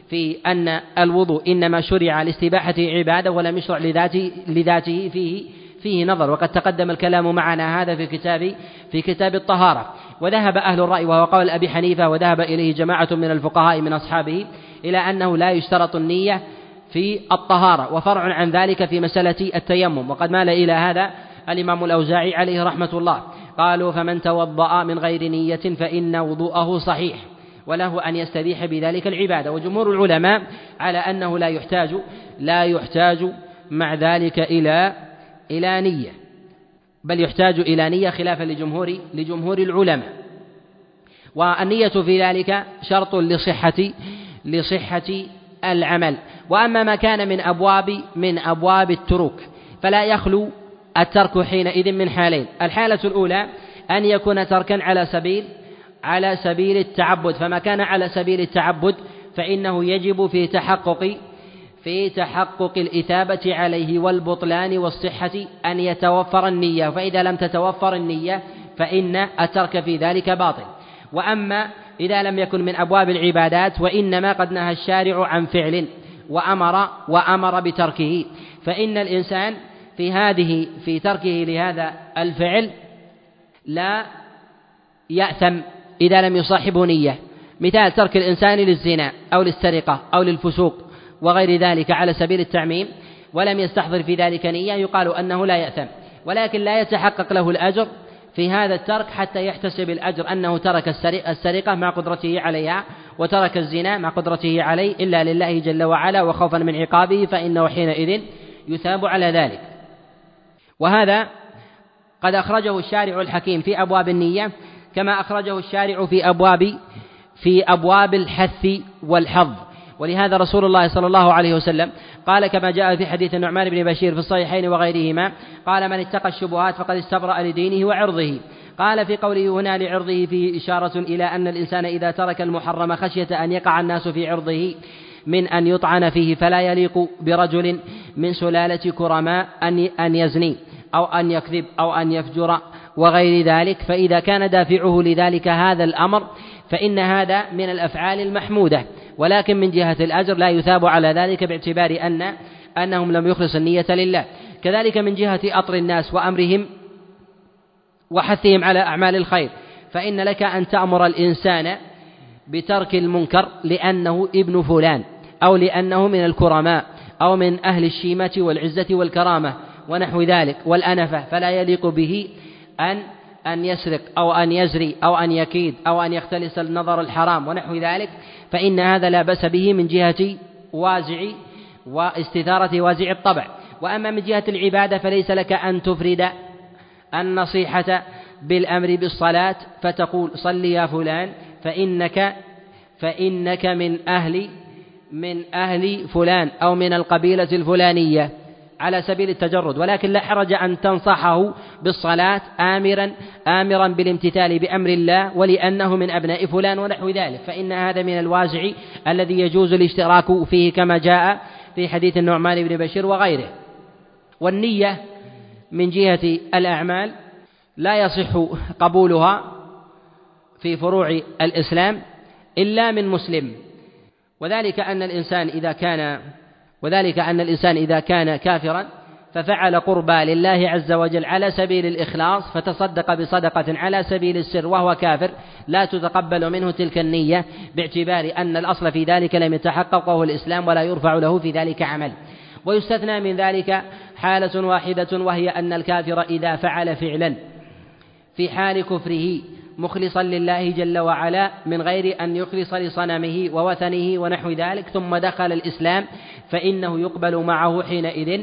في أن الوضوء إنما شرع لاستباحة عبادة ولم يشرع لذاته, لذاته فيه فيه نظر وقد تقدم الكلام معنا هذا في كتاب في كتاب الطهارة. وذهب أهل الرأي وهو قول أبي حنيفة وذهب إليه جماعة من الفقهاء من أصحابه إلى أنه لا يشترط النية في الطهارة وفرع عن ذلك في مسألة التيمم. وقد مال إلى هذا الإمام الأوزاعي عليه رحمة الله. قالوا فمن توضأ من غير نية فإن وضوءه صحيح وله أن يستبيح بذلك العبادة. وجمهور العلماء على أنه لا يحتاج لا يحتاج مع ذلك إلى إلى نية. بل يحتاج إلى نية خلافا لجمهور لجمهور العلماء. والنية في ذلك شرط لصحة لصحة العمل. وأما ما كان من أبواب من أبواب التروك فلا يخلو الترك حينئذ من حالين. الحالة الأولى أن يكون تركا على سبيل على سبيل التعبد. فما كان على سبيل التعبد فإنه يجب في تحقق في تحقق الإثابة عليه والبطلان والصحة أن يتوفر النية. فإذا لم تتوفر النية فإن الترك في ذلك باطل. وأما إذا لم يكن من أبواب العبادات وإنما قد نهى الشارع عن فعل وأمر وأمر بتركه. فإن الإنسان في هذه في تركه لهذا الفعل لا يأثم إذا لم يصاحبه نية. مثال ترك الإنسان للزنا أو للسرقة أو للفسوق وغير ذلك على سبيل التعميم ولم يستحضر في ذلك نية يقال أنه لا يأثم. ولكن لا يتحقق له الأجر في هذا الترك حتى يحتسب الأجر أنه ترك السرقة مع قدرته عليها وترك الزنا مع قدرته عليه إلا لله جل وعلا وخوفا من عقابه فإنه حينئذ يثاب على ذلك. وهذا قد أخرجه الشارع الحكيم في أبواب النية كما أخرجه الشارع في أبواب في أبواب الحث والحظ. ولهذا رسول الله صلى الله عليه وسلم قال كما جاء في حديث النعمان بن بشير في الصحيحين وغيرهما قال من اتقى الشبهات فقد استبرأ لدينه وعرضه. قال في قوله هنا لعرضه فيه إشارة إلى أن الإنسان إذا ترك المحرم خشية أن يقع الناس في عرضه من أن يطعن فيه فلا يليق برجل من سلالة كرماء أن أن يزني أو أن يكذب أو أن يفجر وغير ذلك. فإذا كان دافعه لذلك هذا الأمر فإن هذا من الأفعال المحمودة. ولكن من جهة الأجر لا يثاب على ذلك باعتبار أن أنهم لم يخلص النية لله. كذلك من جهة أطر الناس وأمرهم وحثهم على أعمال الخير فإن لك أن تأمر الإنسان بترك المنكر لأنه ابن فلان أو لأنه من الكرماء أو من أهل الشيمة والعزة والكرامة ونحو ذلك والأنفة فلا يليق به أن أن يسرق أو أن يزري أو أن يكيد أو أن يختلس النظر الحرام ونحو ذلك فإن هذا لا بأس به من جهة وازع واستثارة وازع الطبع. وأما من جهة العبادة فليس لك أن تفرد النصيحة بالأمر بالصلاة فتقول صل يا فلان فإنك فإنك من أهل من أهل فلان أو من القبيلة الفلانية. على سبيل التجرد ولكن لا حرج أن تنصحه بالصلاة آمرا آمرا بالامتثال بأمر الله ولأنه من أبناء فلان ونحو ذلك فإن هذا من الوازع الذي يجوز الاشتراك فيه كما جاء في حديث النعمان بن بشير وغيره. والنية من جهة الأعمال لا يصح قبولها في فروع الإسلام إلا من مسلم وذلك أن الإنسان إذا كان وذلك أن الإنسان إذا كان كافرا ففعل قربى لله عز وجل على سبيل الإخلاص فتصدق بصدقة على سبيل السر وهو كافر لا تتقبل منه تلك النية باعتبار أن الأصل في ذلك لم يتحقق وهو الإسلام ولا يرفع له في ذلك عمل. ويستثنى من ذلك حالة واحدة وهي أن الكافر إذا فعل فعلا في حال كفره مخلصا لله جل وعلا من غير أن يخلص لصنمه ووثنه ونحو ذلك ثم دخل الإسلام فإنه يقبل معه حينئذ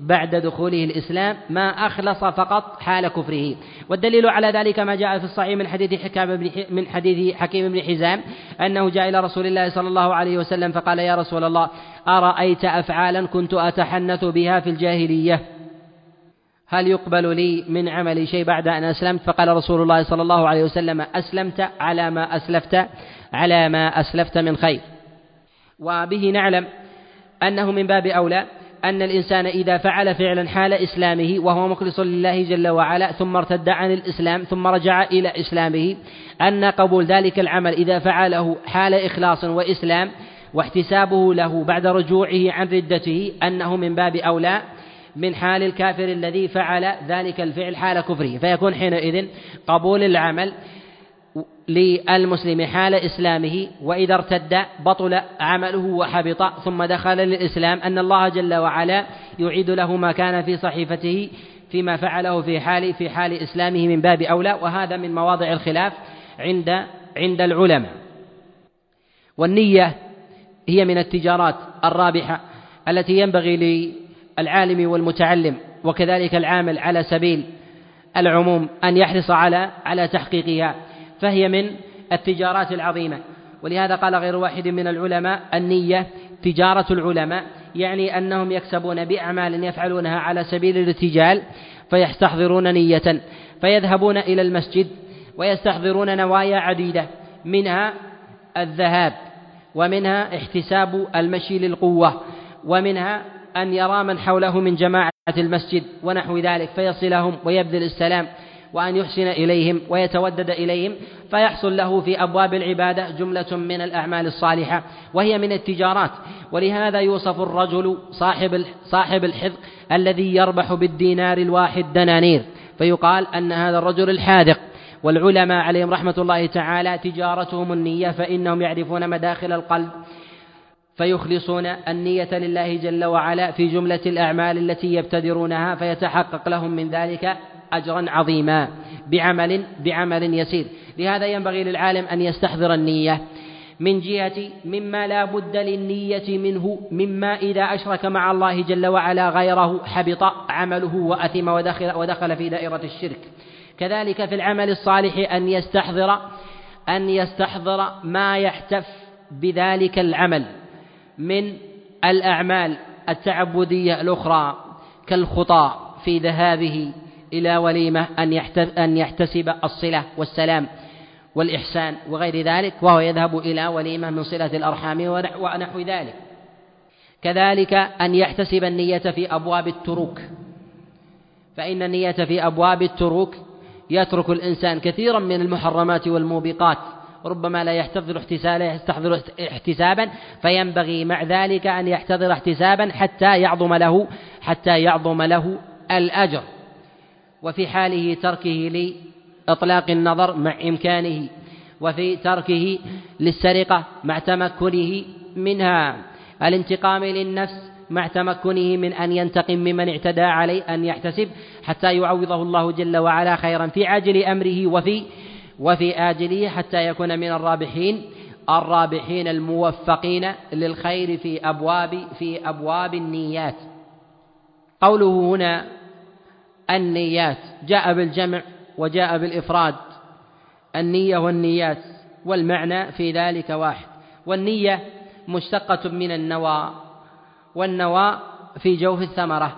بعد دخوله الإسلام ما أخلص فقط حال كفره. والدليل على ذلك ما جاء في الصحيح من حديث حكام بن من حديث حكيم بن حزام أنه جاء إلى رسول الله صلى الله عليه وسلم فقال يا رسول الله أرأيت أفعالا كنت أتحنث بها في الجاهلية؟ هل يقبل لي من عملي شيء بعد أن أسلمت؟ فقال رسول الله صلى الله عليه وسلم أسلمت على ما أسلفت على ما أسلفت من خير. وبه نعلم أنه من باب أولى أن الإنسان إذا فعل فعلا حال إسلامه وهو مخلص لله جل وعلا ثم ارتد عن الإسلام ثم رجع إلى إسلامه أن قبول ذلك العمل إذا فعله حال إخلاص وإسلام واحتسابه له بعد رجوعه عن ردته أنه من باب أولى من حال الكافر الذي فعل ذلك الفعل حال كفره فيكون حينئذ قبول العمل للمسلم حال إسلامه وإذا ارتد بطل عمله وحبط ثم دخل للإسلام أن الله جل وعلا يعيد له ما كان في صحيفته فيما فعله في حال في حال إسلامه من باب أولى وهذا من مواضع الخلاف عند عند العلماء. والنية هي من التجارات الرابحة التي ينبغي للعالم والمتعلم وكذلك العامل على سبيل العموم أن يحرص على على تحقيقها. فهي من التجارات العظيمة. ولهذا قال غير واحد من العلماء النية تجارة العلماء يعني أنهم يكسبون بأعمال يفعلونها على سبيل الارتجال فيستحضرون نية فيذهبون إلى المسجد ويستحضرون نوايا عديدة منها الذهاب ومنها احتساب المشي للقوة ومنها أن يرى من حوله من جماعة المسجد ونحو ذلك فيصلهم ويبذل السلام. وأن يحسن إليهم ويتودد إليهم فيحصل له في أبواب العبادة جملة من الأعمال الصالحة وهي من التجارات. ولهذا يوصف الرجل صاحب صاحب الحذق الذي يربح بالدينار الواحد دنانير فيقال أن هذا الرجل الحاذق. والعلماء عليهم رحمة الله تعالى تجارتهم النية فإنهم يعرفون مداخل القلب فيخلصون النية لله جل وعلا في جملة الأعمال التي يبتدرونها فيتحقق لهم من ذلك أجرا عظيما بعمل بعمل يسير. لهذا ينبغي للعالم أن يستحضر النية. من جهة مما لا بد للنية منه مما إذا أشرك مع الله جل وعلا غيره حبط عمله وأثم ودخل, ودخل في دائرة الشرك. كذلك في العمل الصالح أن يستحضر أن يستحضر ما يحتف بذلك العمل من الأعمال التعبدية الأخرى كالخطى في ذهابه إلى وليمة أن يحتسب الصلة والسلام والإحسان وغير ذلك وهو يذهب إلى وليمة من صلة الأرحام ونحو ذلك. كذلك أن يحتسب النية في أبواب التروك. فإن النية في أبواب التروك يترك الإنسان كثيرا من المحرمات والموبقات. ربما لا يحتضر يستحضر احتسابا فينبغي مع ذلك أن يحتضر احتسابا حتى يعظم له حتى يعظم له الأجر. وفي حاله تركه لإطلاق النظر مع إمكانه وفي تركه للسرقة مع تمكنه منها. الانتقام للنفس مع تمكنه من أن ينتقم ممن اعتدى عليه أن يحتسب حتى يعوضه الله جل وعلا خيرا في عاجل أمره وفي وفي آجله حتى يكون من الرابحين الرابحين الموفقين للخير في أبواب في أبواب النيات. قوله هنا النيات جاء بالجمع وجاء بالإفراد النية والنيات والمعنى في ذلك واحد. والنية مشتقة من النوى والنوى في جوف الثمرة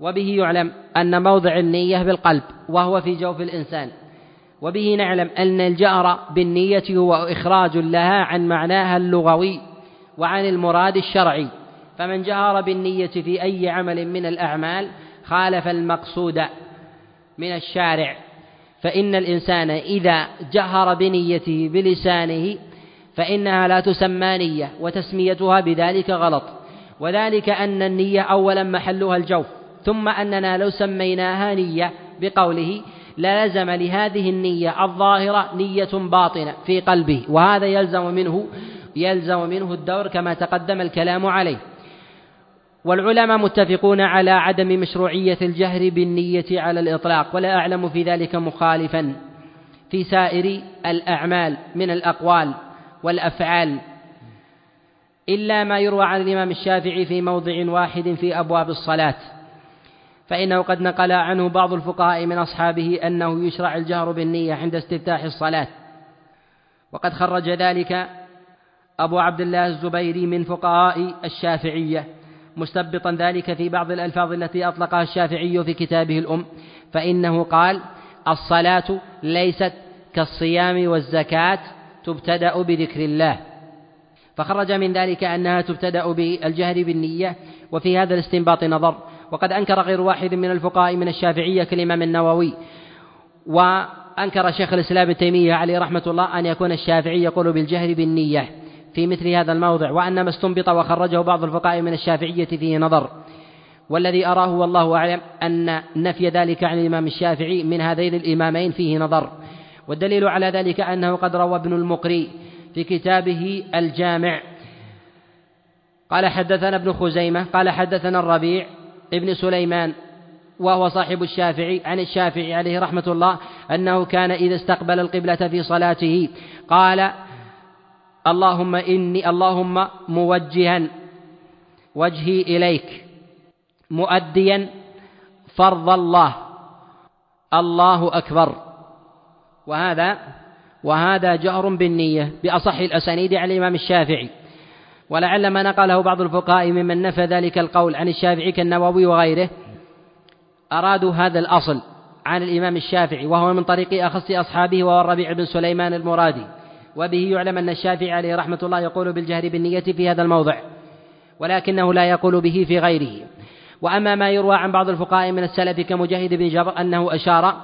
وبه يعلم أن موضع النية بالقلب وهو في جوف الإنسان وبه نعلم أن الجهر بالنية هو إخراج لها عن معناها اللغوي وعن المراد الشرعي. فمن جهر بالنية في أي عمل من الأعمال خالف المقصود من الشارع فإن الإنسان إذا جهر بنيته بلسانه فإنها لا تسمى نية وتسميتها بذلك غلط. وذلك أن النية أولا محلها الجوف ثم أننا لو سميناها نية بقوله لازم لهذه النية الظاهرة نية باطنة في قلبه وهذا يلزم منه يلزم منه الدور كما تقدم الكلام عليه. والعلماء متفقون على عدم مشروعية الجهر بالنية على الإطلاق ولا أعلم في ذلك مخالفا في سائر الأعمال من الأقوال والأفعال. إلا ما يروى عن الإمام الشافعي في موضع واحد في أبواب الصلاة فإنه قد نقل عنه بعض الفقهاء من أصحابه أنه يشرع الجهر بالنية عند استفتاح الصلاة. وقد خرج ذلك أبو عبد الله الزبيري من فقهاء الشافعية. مستبطا ذلك في بعض الألفاظ التي أطلقها الشافعي في كتابه الأم فإنه قال الصلاة ليست كالصيام والزكاة تبتدأ بذكر الله. فخرج من ذلك أنها تبتدأ بالجهر بالنية وفي هذا الاستنباط نظر. وقد أنكر غير واحد من الفقهاء من الشافعية كالإمام النووي وأنكر شيخ الإسلام ابن تيمية عليه رحمة الله أن يكون الشافعي يقول بالجهر بالنية. في مثل هذا الموضع وأن ما استنبط وخرجه بعض الفقهاء من الشافعية فيه نظر. والذي أراه والله أعلم أن نفي ذلك عن الإمام الشافعي من هذين الإمامين فيه نظر. والدليل على ذلك أنه قد روى ابن المقري في كتابه الجامع. قال حدثنا ابن خزيمة قال حدثنا الربيع ابن سليمان وهو صاحب الشافعي عن الشافعي عليه رحمة الله أنه كان إذا استقبل القبلة في صلاته قال اللهم إني اللهم موجها وجهي إليك مؤديا فرض الله الله أكبر. وهذا وهذا جهر بالنية بأصح الأسانيد عن الإمام الشافعي. ولعل ما نقله بعض الفقهاء ممن نفى ذلك القول عن الشافعي كالنووي وغيره أرادوا هذا الأصل عن الإمام الشافعي وهو من طريق أخص أصحابه وهو الربيع بن سليمان المرادي. وبه يعلم أن الشافعي عليه رحمة الله يقول بالجهر بالنية في هذا الموضع ولكنه لا يقول به في غيره. وأما ما يروى عن بعض الفقهاء من السلف كمجاهد بن جبر أنه أشار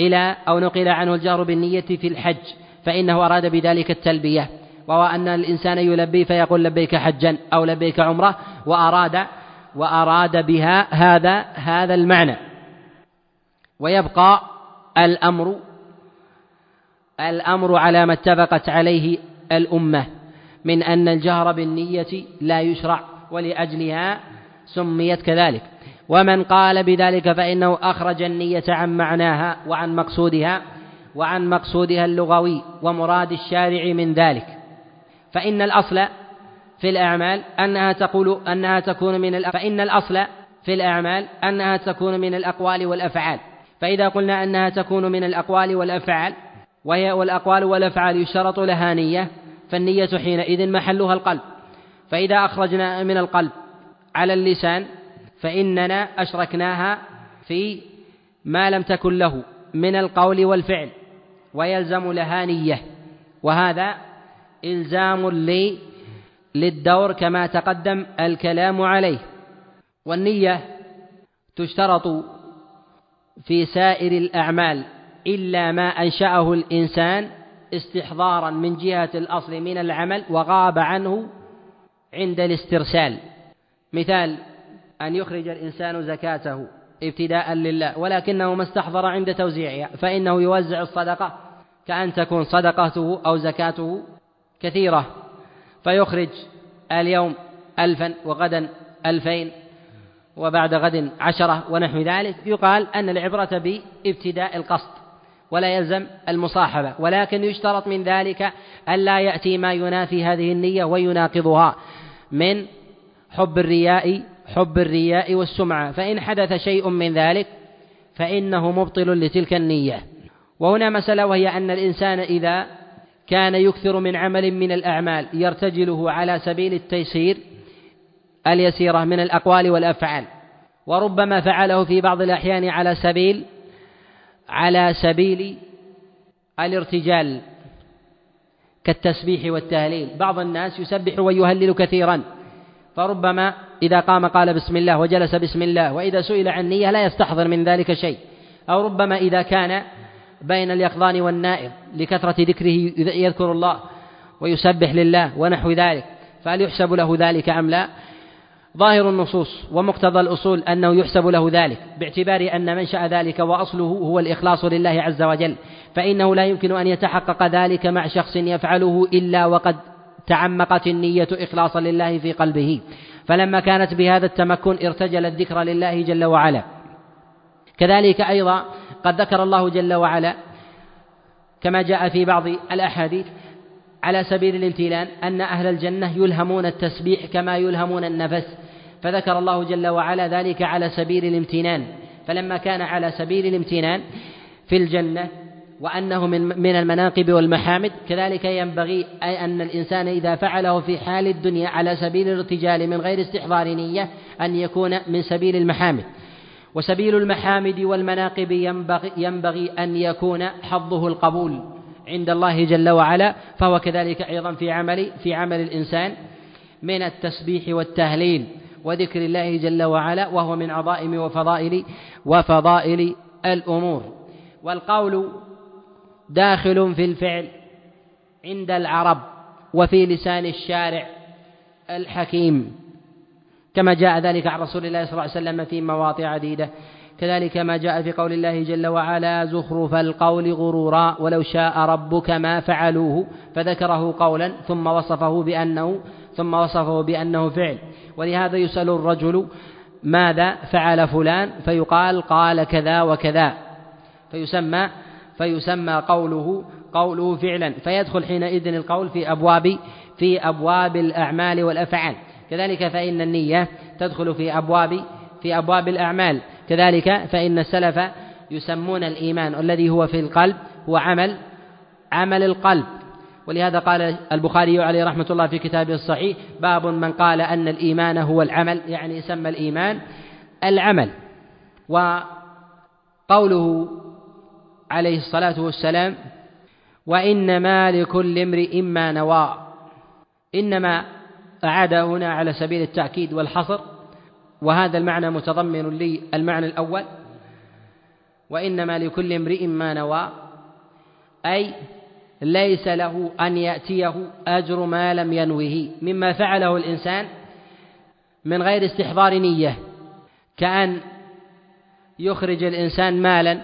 إلى أو نقل عنه الجهر بالنية في الحج فإنه أراد بذلك التلبية وهو أن الإنسان يلبي فيقول لبيك حجا أو لبيك عمرة وأراد وأراد بها هذا هذا المعنى. ويبقى الأمر الأمر على ما اتفقت عليه الأمة من أن الجهر بالنية لا يشرع ولأجلها سميت كذلك. ومن قال بذلك فإنه أخرج النية عن معناها وعن مقصودها وعن مقصودها اللغوي ومراد الشارع من ذلك. فإن الأصل في الأعمال أنها تقول أنها تكون من فإن الأصل في الأعمال أنها تكون من الأقوال والأفعال. فإذا قلنا أنها تكون من الأقوال والأفعال وهي والأقوال والأفعال يشترط لها نية فالنية حينئذ محلها القلب. فإذا أخرجنا من القلب على اللسان فإننا أشركناها في ما لم تكن له من القول والفعل ويلزم لها نية. وهذا إلزام لي للدور كما تقدم الكلام عليه. والنية تشترط في سائر الأعمال. إلا ما أنشأه الإنسان استحضارا من جهة الأصل من العمل وغاب عنه عند الاسترسال. مثال أن يخرج الإنسان زكاته ابتداء لله ولكنه ما استحضر عند توزيعها فإنه يوزع الصدقة كأن تكون صدقته أو زكاته كثيرة. فيخرج اليوم ألفا وغدا ألفين وبعد غد عشرة ونحو ذلك. يقال أن العبرة بابتداء القصد ولا يلزم المصاحبة ولكن يشترط من ذلك ألا يأتي ما ينافي هذه النية ويناقضها من حب الرياء حب الرياء والسمعة. فإن حدث شيء من ذلك فإنه مبطل لتلك النية. وهنا مسألة وهي أن الإنسان إذا كان يكثر من عمل من الأعمال يرتجله على سبيل التيسير اليسيرة من الأقوال والأفعال. وربما فعله في بعض الأحيان على سبيل على سبيل الارتجال كالتسبيح والتهليل. بعض الناس يسبح ويهلل كثيرا. فربما إذا قام قال بسم الله وجلس بسم الله وإذا سئل عن نية لا يستحضر من ذلك شيء. أو ربما إذا كان بين اليقظان والنائم لكثرة ذكره يذكر الله ويسبح لله ونحو ذلك. فهل يحسب له ذلك أم لا؟ ظاهر النصوص ومقتضى الأصول أنه يحسب له ذلك باعتبار أن منشأ ذلك وأصله هو الإخلاص لله عز وجل فإنه لا يمكن أن يتحقق ذلك مع شخص يفعله إلا وقد تعمقت النية إخلاصا لله في قلبه. فلما كانت بهذا التمكن ارتجل الذكر لله جل وعلا. كذلك أيضا قد ذكر الله جل وعلا كما جاء في بعض الأحاديث على سبيل الامتنان أن أهل الجنة يلهمون التسبيح كما يلهمون النفس فذكر الله جل وعلا ذلك على سبيل الامتنان. فلما كان على سبيل الامتنان في الجنة وأنه من من المناقب والمحامد كذلك ينبغي أن الإنسان إذا فعله في حال الدنيا على سبيل الارتجال من غير استحضار نية أن يكون من سبيل المحامد. وسبيل المحامد والمناقب ينبغي, ينبغي أن يكون حظه القبول. عند الله جل وعلا فهو كذلك أيضا في عمل في عمل الإنسان من التسبيح والتهليل وذكر الله جل وعلا وهو من عظائم وفضائل وفضائل الأمور. والقول داخل في الفعل عند العرب وفي لسان الشارع الحكيم كما جاء ذلك عن رسول الله صلى الله عليه وسلم في مواضع عديدة. كذلك ما جاء في قول الله جل وعلا زخرف القول غرورا ولو شاء ربك ما فعلوه فذكره قولا ثم وصفه بأنه ثم وصفه بأنه فعل ولهذا يسأل الرجل ماذا فعل فلان فيقال قال كذا وكذا فيسمى فيسمى قوله قوله فعلا فيدخل حينئذ القول في أبواب في أبواب الأعمال والأفعال كذلك فإن النية تدخل في أبواب في أبواب الأعمال كذلك فإن السلف يسمون الإيمان الذي هو في القلب هو عمل عمل القلب. ولهذا قال البخاري عليه رحمة الله في كتابه الصحيح باب من قال أن الإيمان هو العمل يعني يسمى الإيمان العمل. وقوله عليه الصلاة والسلام وإنما لكل امرئ ما نوى. إنما أعاد هنا على سبيل التأكيد والحصر وهذا المعنى متضمن لي المعنى الأول وإنما لكل امرئ ما نوى أي ليس له أن يأتيه أجر ما لم ينوه مما فعله الإنسان من غير استحضار نية كأن يخرج الإنسان مالا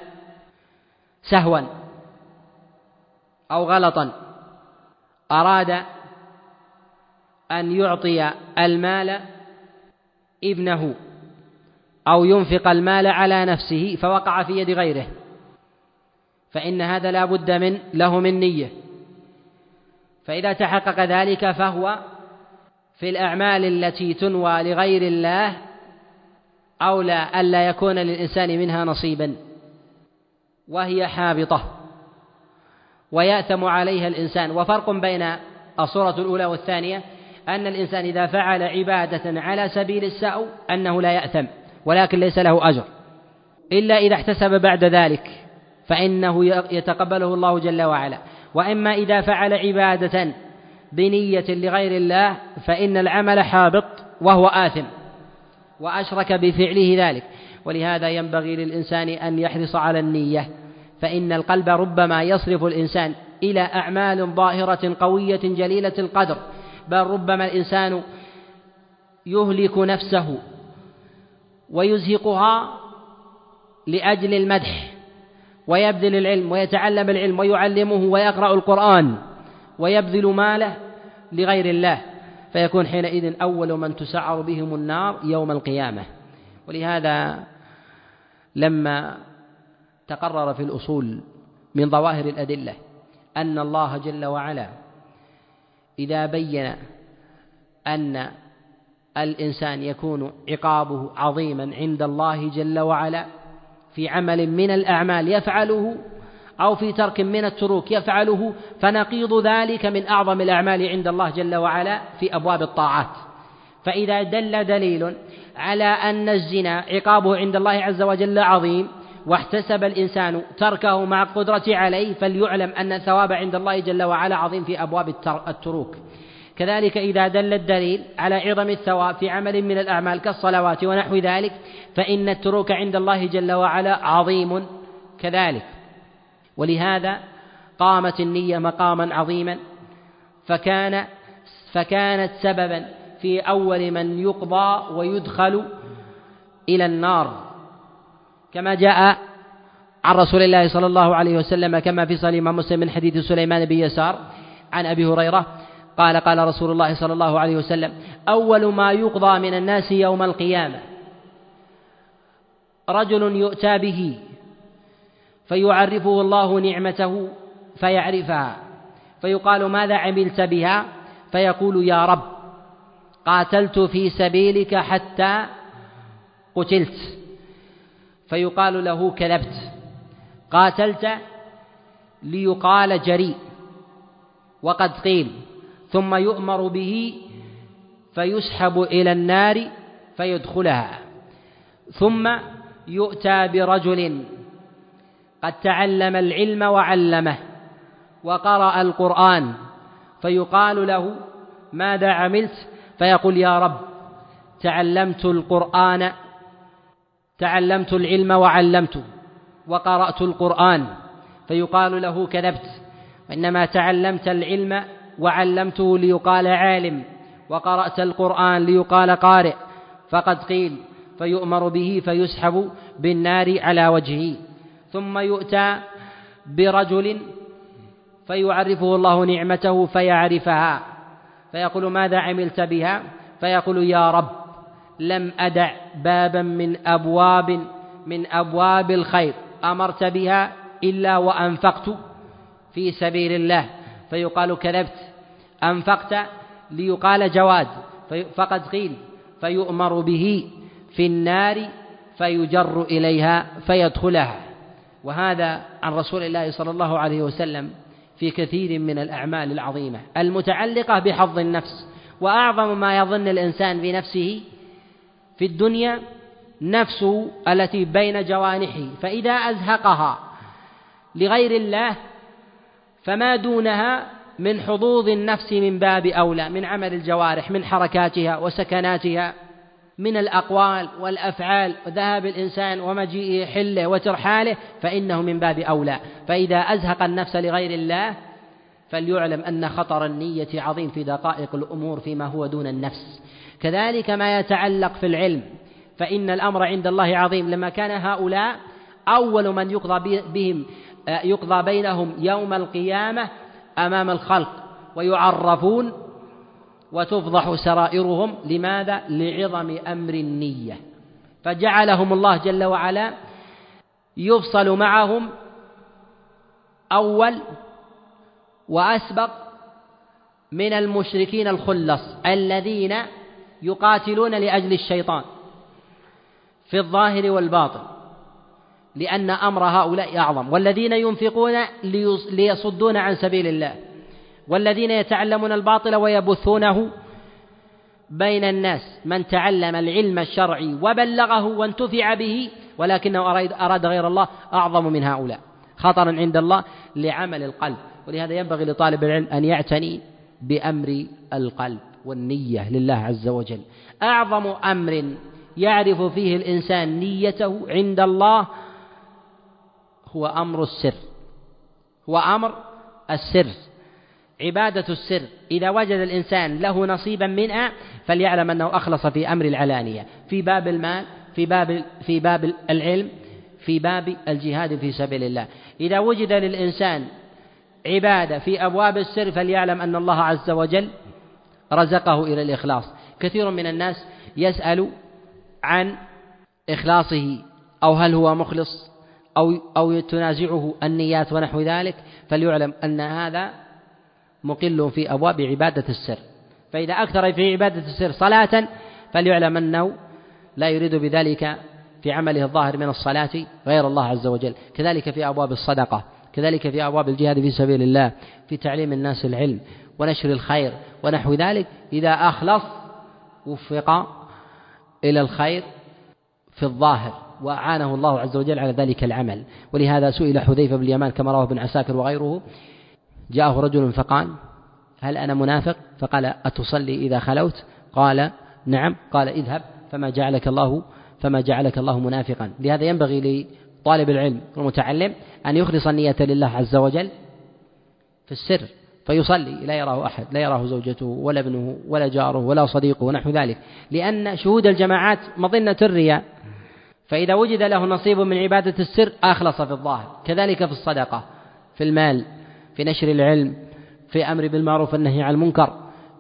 سهوا أو غلطا أراد أن يعطي المال ابنه أو ينفق المال على نفسه فوقع في يد غيره فإن هذا لا بد من له من نية. فإذا تحقق ذلك فهو في الأعمال التي تنوى لغير الله أولى ألا يكون للإنسان منها نصيبا وهي حابطة ويأثم عليها الإنسان. وفرق بين الصورة الأولى والثانية أن الإنسان إذا فعل عبادة على سبيل السأو أنه لا يأثم ولكن ليس له أجر. إلا إذا احتسب بعد ذلك فإنه يتقبله الله جل وعلا. وإما إذا فعل عبادة بنية لغير الله فإن العمل حابط وهو آثم وأشرك بفعله ذلك. ولهذا ينبغي للإنسان أن يحرص على النية فإن القلب ربما يصرف الإنسان إلى أعمال ظاهرة قوية جليلة القدر. بل ربما الإنسان يهلك نفسه ويزهقها لأجل المدح ويبذل العلم ويتعلم العلم ويعلمه ويقرأ القرآن ويبذل ماله لغير الله فيكون حينئذ أول من تسعر بهم النار يوم القيامة ولهذا لما تقرر في الأصول من ظواهر الأدلة أن الله جل وعلا إذا بين أن الإنسان يكون عقابه عظيما عند الله جل وعلا في عمل من الأعمال يفعله أو في ترك من التروك يفعله فنقيض ذلك من أعظم الأعمال عند الله جل وعلا في أبواب الطاعات. فإذا دل دليل على أن الزنا عقابه عند الله عز وجل عظيم واحتسب الإنسان تركه مع القدرة عليه فليعلم أن الثواب عند الله جل وعلا عظيم في أبواب التروك. كذلك إذا دل الدليل على عظم الثواب في عمل من الأعمال كالصلوات ونحو ذلك فإن التروك عند الله جل وعلا عظيم كذلك. ولهذا قامت النية مقاما عظيما فكان فكانت سببا في أول من يقضى ويدخل إلى النار. كما جاء عن رسول الله صلى الله عليه وسلم كما في صحيح مسلم من حديث سليمان بن يسار عن أبي هريرة قال قال رسول الله صلى الله عليه وسلم أول ما يقضى من الناس يوم القيامة رجل يؤتى به فيعرفه الله نعمته فيعرفها فيقال ماذا عملت بها؟ فيقول يا رب قاتلت في سبيلك حتى قتلت. فيقال له كذبت. قاتلت ليقال جريء. وقد قيل ثم يؤمر به فيسحب إلى النار فيدخلها. ثم يؤتى برجل قد تعلم العلم وعلمه وقرأ القرآن فيقال له ماذا عملت؟ فيقول يا رب تعلمت القرآن تعلمت العلم وعلمته وقرأت القرآن فيقال له كذبت وإنما تعلمت العلم وعلمته ليقال عالم وقرأت القرآن ليقال قارئ فقد قيل فيؤمر به فيسحب بالنار على وجهه ثم يؤتى برجل فيعرفه الله نعمته فيعرفها فيقول ماذا عملت بها؟ فيقول يا رب لم أدع بابا من أبواب من أبواب الخير. أمرت بها إلا وأنفقت في سبيل الله. فيقال كذبت. أنفقت ليقال جواد. فقد قيل. فيؤمر به في النار فيجر إليها فيدخلها. وهذا عن رسول الله صلى الله عليه وسلم في كثير من الأعمال العظيمة المتعلقة بحظ النفس. وأعظم ما يظن الإنسان بنفسه في الدنيا نفسه التي بين جوانحه فإذا أزهقها لغير الله فما دونها من حظوظ النفس من باب أولى من عمل الجوارح من حركاتها وسكناتها من الأقوال والأفعال وذهاب الإنسان ومجيئه حله وترحاله فإنه من باب أولى. فإذا أزهق النفس لغير الله فليعلم أن خطر النية عظيم في دقائق الأمور فيما هو دون النفس. كذلك ما يتعلق في العلم. فإن الأمر عند الله عظيم. لما كان هؤلاء أول من يقضى بهم يقضى بينهم يوم القيامة أمام الخلق ويعرفون وتفضح سرائرهم. لماذا؟ لعظم أمر النية. فجعلهم الله جل وعلا يفصل معهم أول وأسبق من المشركين الخلص الذين يقاتلون لأجل الشيطان في الظاهر والباطن لأن أمر هؤلاء أعظم. والذين ينفقون ليصدون عن سبيل الله والذين يتعلمون الباطل ويبثونه بين الناس. من تعلم العلم الشرعي وبلغه وانتفع به ولكنه أراد غير الله أعظم من هؤلاء. خطرا عند الله لعمل القلب. ولهذا ينبغي لطالب العلم أن يعتني بأمر القلب. والنية لله عز وجل. أعظم أمر يعرف فيه الإنسان نيته عند الله هو أمر السر. هو أمر السر. عبادة السر. إذا وجد الإنسان له نصيبا منها فليعلم أنه أخلص في أمر العلانية. في باب المال في باب في باب العلم في باب الجهاد في سبيل الله. إذا وجد للإنسان عبادة في أبواب السر فليعلم أن الله عز وجل رزقه إلى الإخلاص. كثير من الناس يسأل عن إخلاصه أو هل هو مخلص أو أو تنازعه النيات ونحو ذلك. فليعلم أن هذا مقل في أبواب عبادة السر. فإذا أكثر في عبادة السر صلاة فليعلم أنه لا يريد بذلك في عمله الظاهر من الصلاة غير الله عز وجل. كذلك في أبواب الصدقة كذلك في أبواب الجهاد في سبيل الله في تعليم الناس العلم. ونشر الخير ونحو ذلك. إذا أخلص وفق إلى الخير في الظاهر وأعانه الله عز وجل على ذلك العمل. ولهذا سئل حذيفة بن اليمان كما رواه ابن عساكر وغيره. جاءه رجل فقال هل أنا منافق؟ فقال أتصلي إذا خلوت؟ قال نعم. قال اذهب فما جعلك الله فما جعلك الله منافقا. لهذا ينبغي لطالب العلم والمتعلم أن يخلص النية لله عز وجل في السر. فيصلي لا يراه أحد لا يراه زوجته ولا ابنه ولا جاره ولا صديقه ونحو ذلك. لأن شهود الجماعات مظنة الرياء. فإذا وجد له نصيب من عبادة السر أخلص في الظاهر. كذلك في الصدقة في المال في نشر العلم في أمر بالمعروف والنهي عن المنكر.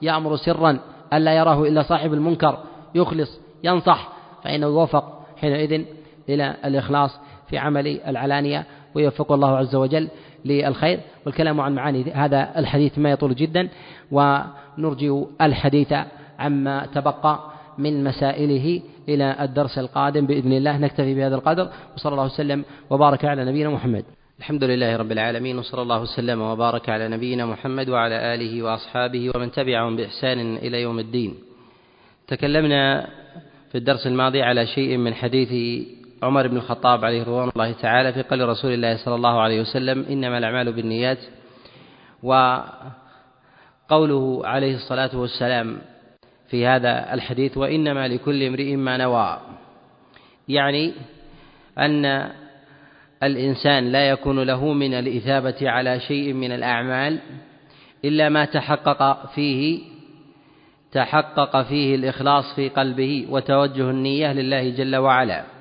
يأمر سرا ألا يراه إلا صاحب المنكر. يخلص ينصح فإنه يوفق حينئذ إلى الإخلاص في عمل العلانية ويوفق الله عز وجل. للخير والكلام عن معاني هذا الحديث ما يطول جدا ونرجئ الحديث عما تبقى من مسائله إلى الدرس القادم بإذن الله. نكتفي بهذا القدر وصلى الله وسلم وبارك على نبينا محمد. الحمد لله رب العالمين وصلى الله وسلم وبارك على نبينا محمد وعلى آله وأصحابه ومن تبعهم بإحسان إلى يوم الدين. تكلمنا في الدرس الماضي على شيء من حديث عمر بن الخطاب عليه رضوان الله تعالى في قول رسول الله صلى الله عليه وسلم إنما الأعمال بالنيات. وقوله عليه الصلاة والسلام في هذا الحديث وإنما لكل امرئ ما نوى. يعني أن الإنسان لا يكون له من الإثابة على شيء من الأعمال إلا ما تحقق فيه تحقق فيه الإخلاص في قلبه وتوجه النية لله جل وعلا.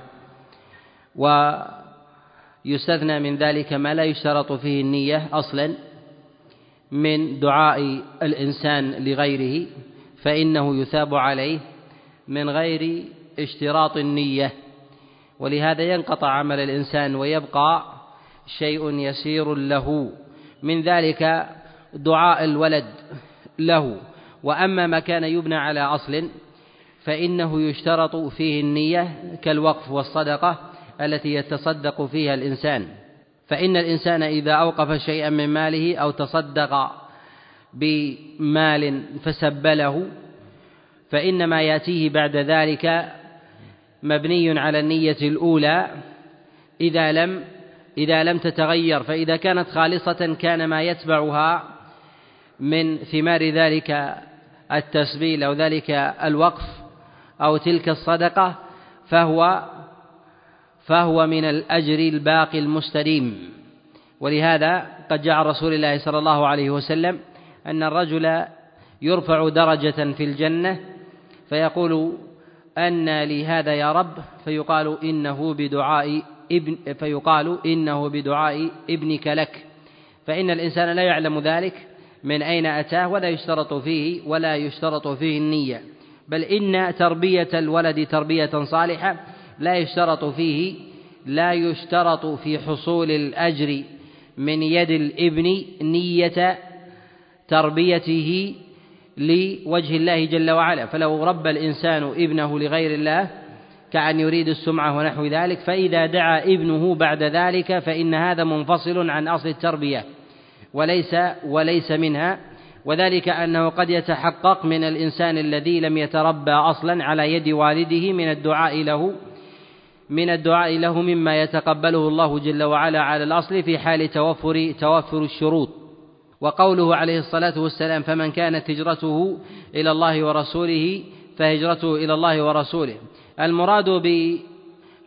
ويستثنى من ذلك ما لا يشترط فيه النية أصلا من دعاء الإنسان لغيره فإنه يثاب عليه من غير اشتراط النية. ولهذا ينقطع عمل الإنسان ويبقى شيء يسير له. من ذلك دعاء الولد له. وأما ما كان يبنى على أصل فإنه يشترط فيه النية كالوقف والصدقة التي يتصدق فيها الإنسان. فإن الإنسان إذا أوقف شيئا من ماله أو تصدق بمال فسبله فإنما يأتيه بعد ذلك مبني على النية الأولى إذا لم إذا لم تتغير. فإذا كانت خالصة كان ما يتبعها من ثمار ذلك التسبيل أو ذلك الوقف أو تلك الصدقة فهو فهو من الأجر الباقي المستديم. ولهذا قد جاء رسول الله صلى الله عليه وسلم أن الرجل يرفع درجة في الجنة فيقول أن لي هذا يا رب فيقال إنه بدعاء ابن فيقال إنه بدعاء ابنك لك. فإن الإنسان لا يعلم ذلك من أين أتاه ولا يشترط فيه ولا يشترط فيه النية. بل إن تربية الولد تربية صالحة لا يشترط فيه لا يشترط في حصول الأجر من يد الإبن نية تربيته لوجه الله جل وعلا. فلو ربى الإنسان ابنه لغير الله كأن يريد السمعة ونحو ذلك فإذا دعا ابنه بعد ذلك فإن هذا منفصل عن أصل التربية وليس وليس منها. وذلك أنه قد يتحقق من الإنسان الذي لم يتربى أصلا على يد والده من الدعاء له من الدعاء له مما يتقبله الله جل وعلا على الأصل في حال توفر توفر الشروط. وقوله عليه الصلاة والسلام فمن كانت هجرته إلى الله ورسوله فهجرته إلى الله ورسوله. المراد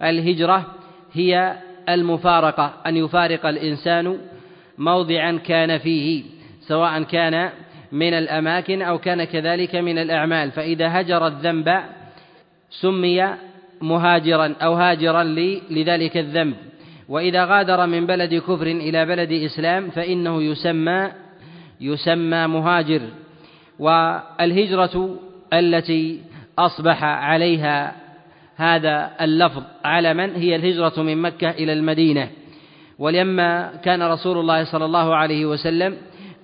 بالهجرة هي المفارقة أن يفارق الإنسان موضعا كان فيه سواء كان من الأماكن أو كان كذلك من الأعمال. فإذا هجر الذنب سمي مهاجرا أو هاجرا لذلك الذنب. وإذا غادر من بلد كفر إلى بلد إسلام فإنه يسمى يسمى مهاجر. والهجرة التي أصبح عليها هذا اللفظ علما هي الهجرة من مكة إلى المدينة. ولما كان رسول الله صلى الله عليه وسلم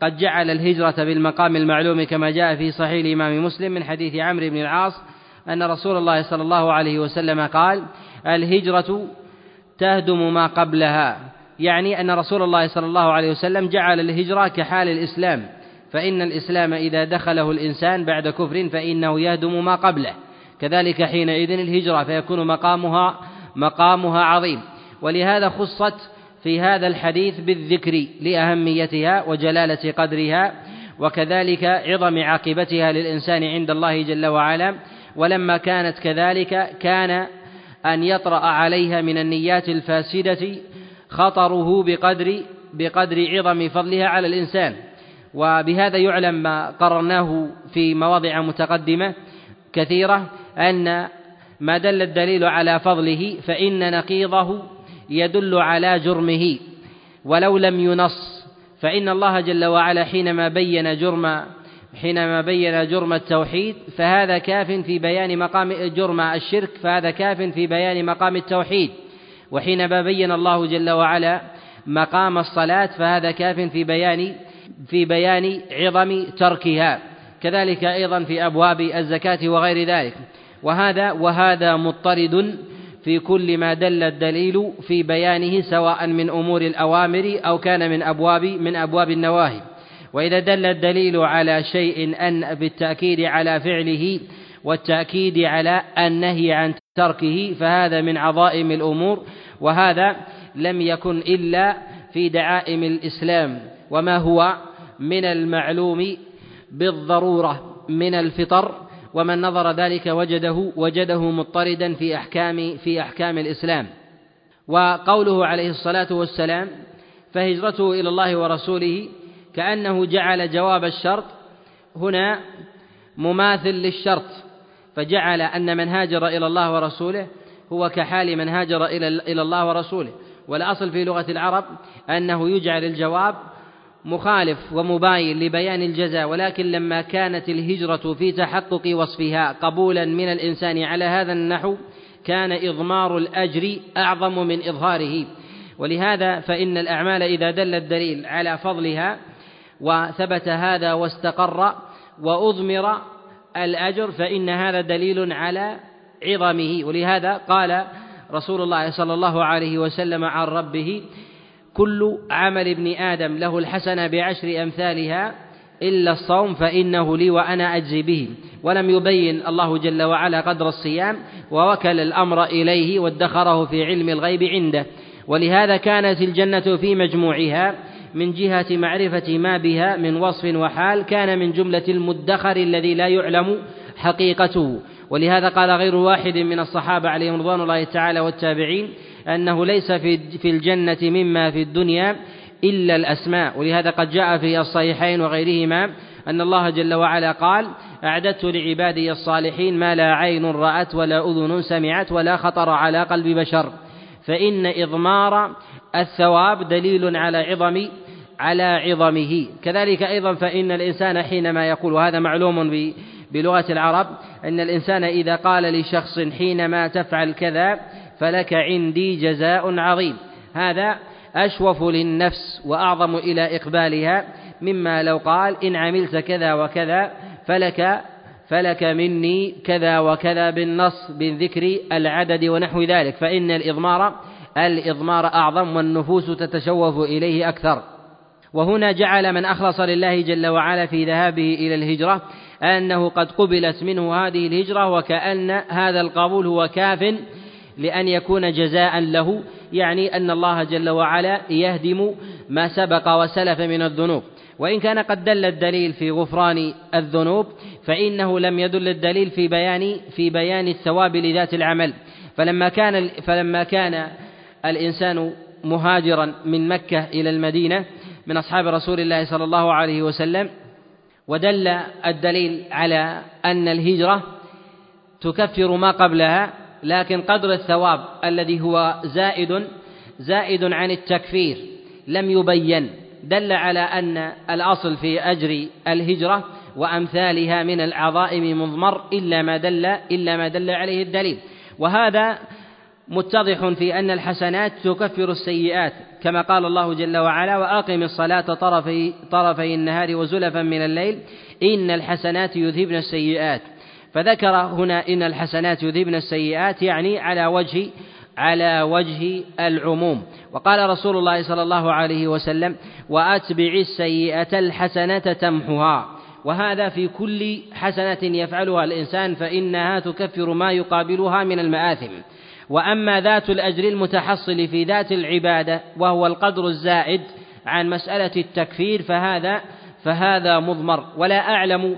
قد جعل الهجرة بالمقام المعلوم كما جاء في صحيح الإمام مسلم من حديث عمرو بن العاص أن رسول الله صلى الله عليه وسلم قال الهجرة تهدم ما قبلها. يعني أن رسول الله صلى الله عليه وسلم جعل الهجرة كحال الإسلام. فإن الإسلام إذا دخله الإنسان بعد كفر فإنه يهدم ما قبله. كذلك حينئذ الهجرة فيكون مقامها مقامها عظيم. ولهذا خصت في هذا الحديث بالذكر لأهميتها وجلالة قدرها وكذلك عظم عاقبتها للإنسان عند الله جل وعلا. ولما كانت كذلك كان أن يطرأ عليها من النيات الفاسدة خطره بقدر بقدر عظم فضلها على الإنسان. وبهذا يعلم ما قررناه في مواضع متقدمة كثيرة أن ما دل الدليل على فضله فإن نقيضه يدل على جرمه. ولو لم ينص فإن الله جل وعلا حينما بين جرم حينما بين جرم التوحيد فهذا كاف في بيان مقام جرم الشرك فهذا كاف في بيان مقام التوحيد. وحينما بين الله جل وعلا مقام الصلاة فهذا كاف في بيان في بيان عظم تركها. كذلك أيضا في أبواب الزكاة وغير ذلك. وهذا وهذا مضطرد في كل ما دل الدليل في بيانه سواء من أمور الأوامر أو كان من أبواب من أبواب النواهي. وإذا دل الدليل على شيء أن بالتأكيد على فعله والتأكيد على النهي عن تركه فهذا من عظائم الأمور وهذا لم يكن إلا في دعائم الإسلام. وما هو؟ من المعلوم بالضرورة من الفطر ومن نظر ذلك وجده وجده مضطردا في أحكام في أحكام الإسلام. وقوله عليه الصلاة والسلام فهجرته إلى الله ورسوله كأنه جعل جواب الشرط هنا مماثل للشرط فجعل أن من هاجر إلى الله ورسوله هو كحال من هاجر إلى الله ورسوله. والأصل في لغة العرب أنه يجعل الجواب مخالف ومباين لبيان الجزاء ولكن لما كانت الهجرة في تحقق وصفها قبولا من الإنسان على هذا النحو كان إضمار الأجر أعظم من إظهاره. ولهذا فإن الأعمال إذا دل الدليل على فضلها وثبت هذا واستقر وأضمر الأجر فإن هذا دليل على عظمه. ولهذا قال رسول الله صلى الله عليه وسلم عن ربه كل عمل ابن آدم له الحسنة بعشر أمثالها إلا الصوم فإنه لي وأنا أجزي به. ولم يبين الله جل وعلا قدر الصيام ووكل الأمر إليه وادخره في علم الغيب عنده. ولهذا كانت الجنة في مجموعها من جهة معرفة ما بها من وصف وحال كان من جملة المدخر الذي لا يعلم حقيقته. ولهذا قال غير واحد من الصحابة عليهم رضوان الله تعالى والتابعين أنه ليس في الجنة مما في الدنيا إلا الأسماء. ولهذا قد جاء في الصحيحين وغيرهما أن الله جل وعلا قال أعددت لعبادي الصالحين ما لا عين رأت ولا أذن سمعت ولا خطر على قلب بشر فإن إضمار الثواب دليل على عظم على عظمه. كذلك أيضا فإن الإنسان حينما يقول وهذا معلوم بلغة العرب أن الإنسان إذا قال لشخص حينما تفعل كذا فلك عندي جزاء عظيم. هذا أشوف للنفس وأعظم إلى إقبالها مما لو قال إن عملت كذا وكذا فلك فلك مني كذا وكذا بالنص بالذكر العدد ونحو ذلك. فإن الإضمار الإضمار أعظم والنفوس تتشوف إليه أكثر. وهنا جعل من أخلص لله جل وعلا في ذهابه إلى الهجرة أنه قد قبلت منه هذه الهجرة وكأن هذا القبول هو كاف لأن يكون جزاء له يعني أن الله جل وعلا يهدم ما سبق وسلف من الذنوب. وإن كان قد دل الدليل في غفران الذنوب فإنه لم يدل الدليل في بيان في بيان الثواب لذات العمل. فلما كان فلما كان الإنسان مهاجرا من مكة إلى المدينة من أصحاب رسول الله صلى الله عليه وسلم ودل الدليل على أن الهجرة تكفر ما قبلها لكن قدر الثواب الذي هو زائد زائد عن التكفير لم يبين. دل على أن الأصل في أجر الهجرة وأمثالها من العظائم مضمر إلا ما دل إلا ما دل عليه الدليل. وهذا متضح في أن الحسنات تكفر السيئات. كما قال الله جل وعلا وأقم الصلاة طرفي طرفي النهار وزلفا من الليل إن الحسنات يذهبن السيئات. فذكر هنا إن الحسنات يذهبن السيئات يعني على وجه على وجه العموم. وقال رسول الله صلى الله عليه وسلم وأتبع السيئة الحسنة تمحها. وهذا في كل حسنة يفعلها الإنسان فإنها تكفر ما يقابلها من المآثم. وأما ذات الأجر المتحصل في ذات العبادة وهو القدر الزائد عن مسألة التكفير فهذا فهذا مضمر. ولا أعلم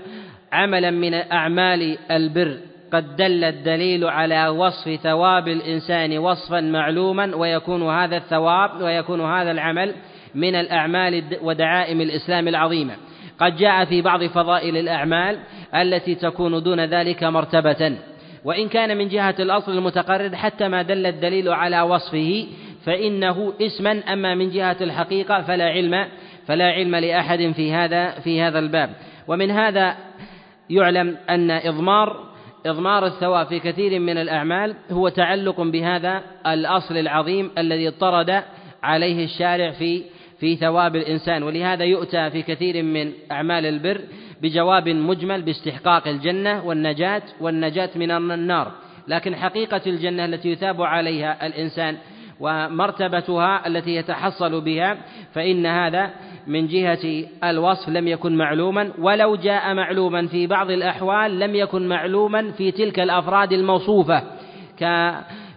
عملا من أعمال البر. قد دل الدليل على وصف ثواب الإنسان وصفا معلوما ويكون هذا الثواب ويكون هذا العمل من الأعمال ودعائم الإسلام العظيمة. قد جاء في بعض فضائل الأعمال التي تكون دون ذلك مرتبة. وإن كان من جهة الأصل المتقرر حتى ما دل الدليل على وصفه فإنه اسما أما من جهة الحقيقة فلا علم فلا علم لأحد في هذا في هذا الباب. ومن هذا يعلم أن إضمار إضمار الثواب في كثير من الأعمال هو تعلق بهذا الأصل العظيم الذي طرد عليه الشارع في في ثواب الإنسان. ولهذا يؤتى في كثير من أعمال البر بجواب مجمل باستحقاق الجنة والنجاة والنجاة من النار. لكن حقيقة الجنة التي يثاب عليها الإنسان ومرتبتها التي يتحصل بها فإن هذا من جهة الوصف لم يكن معلوما ولو جاء معلوما في بعض الأحوال لم يكن معلوما في تلك الأفراد الموصوفة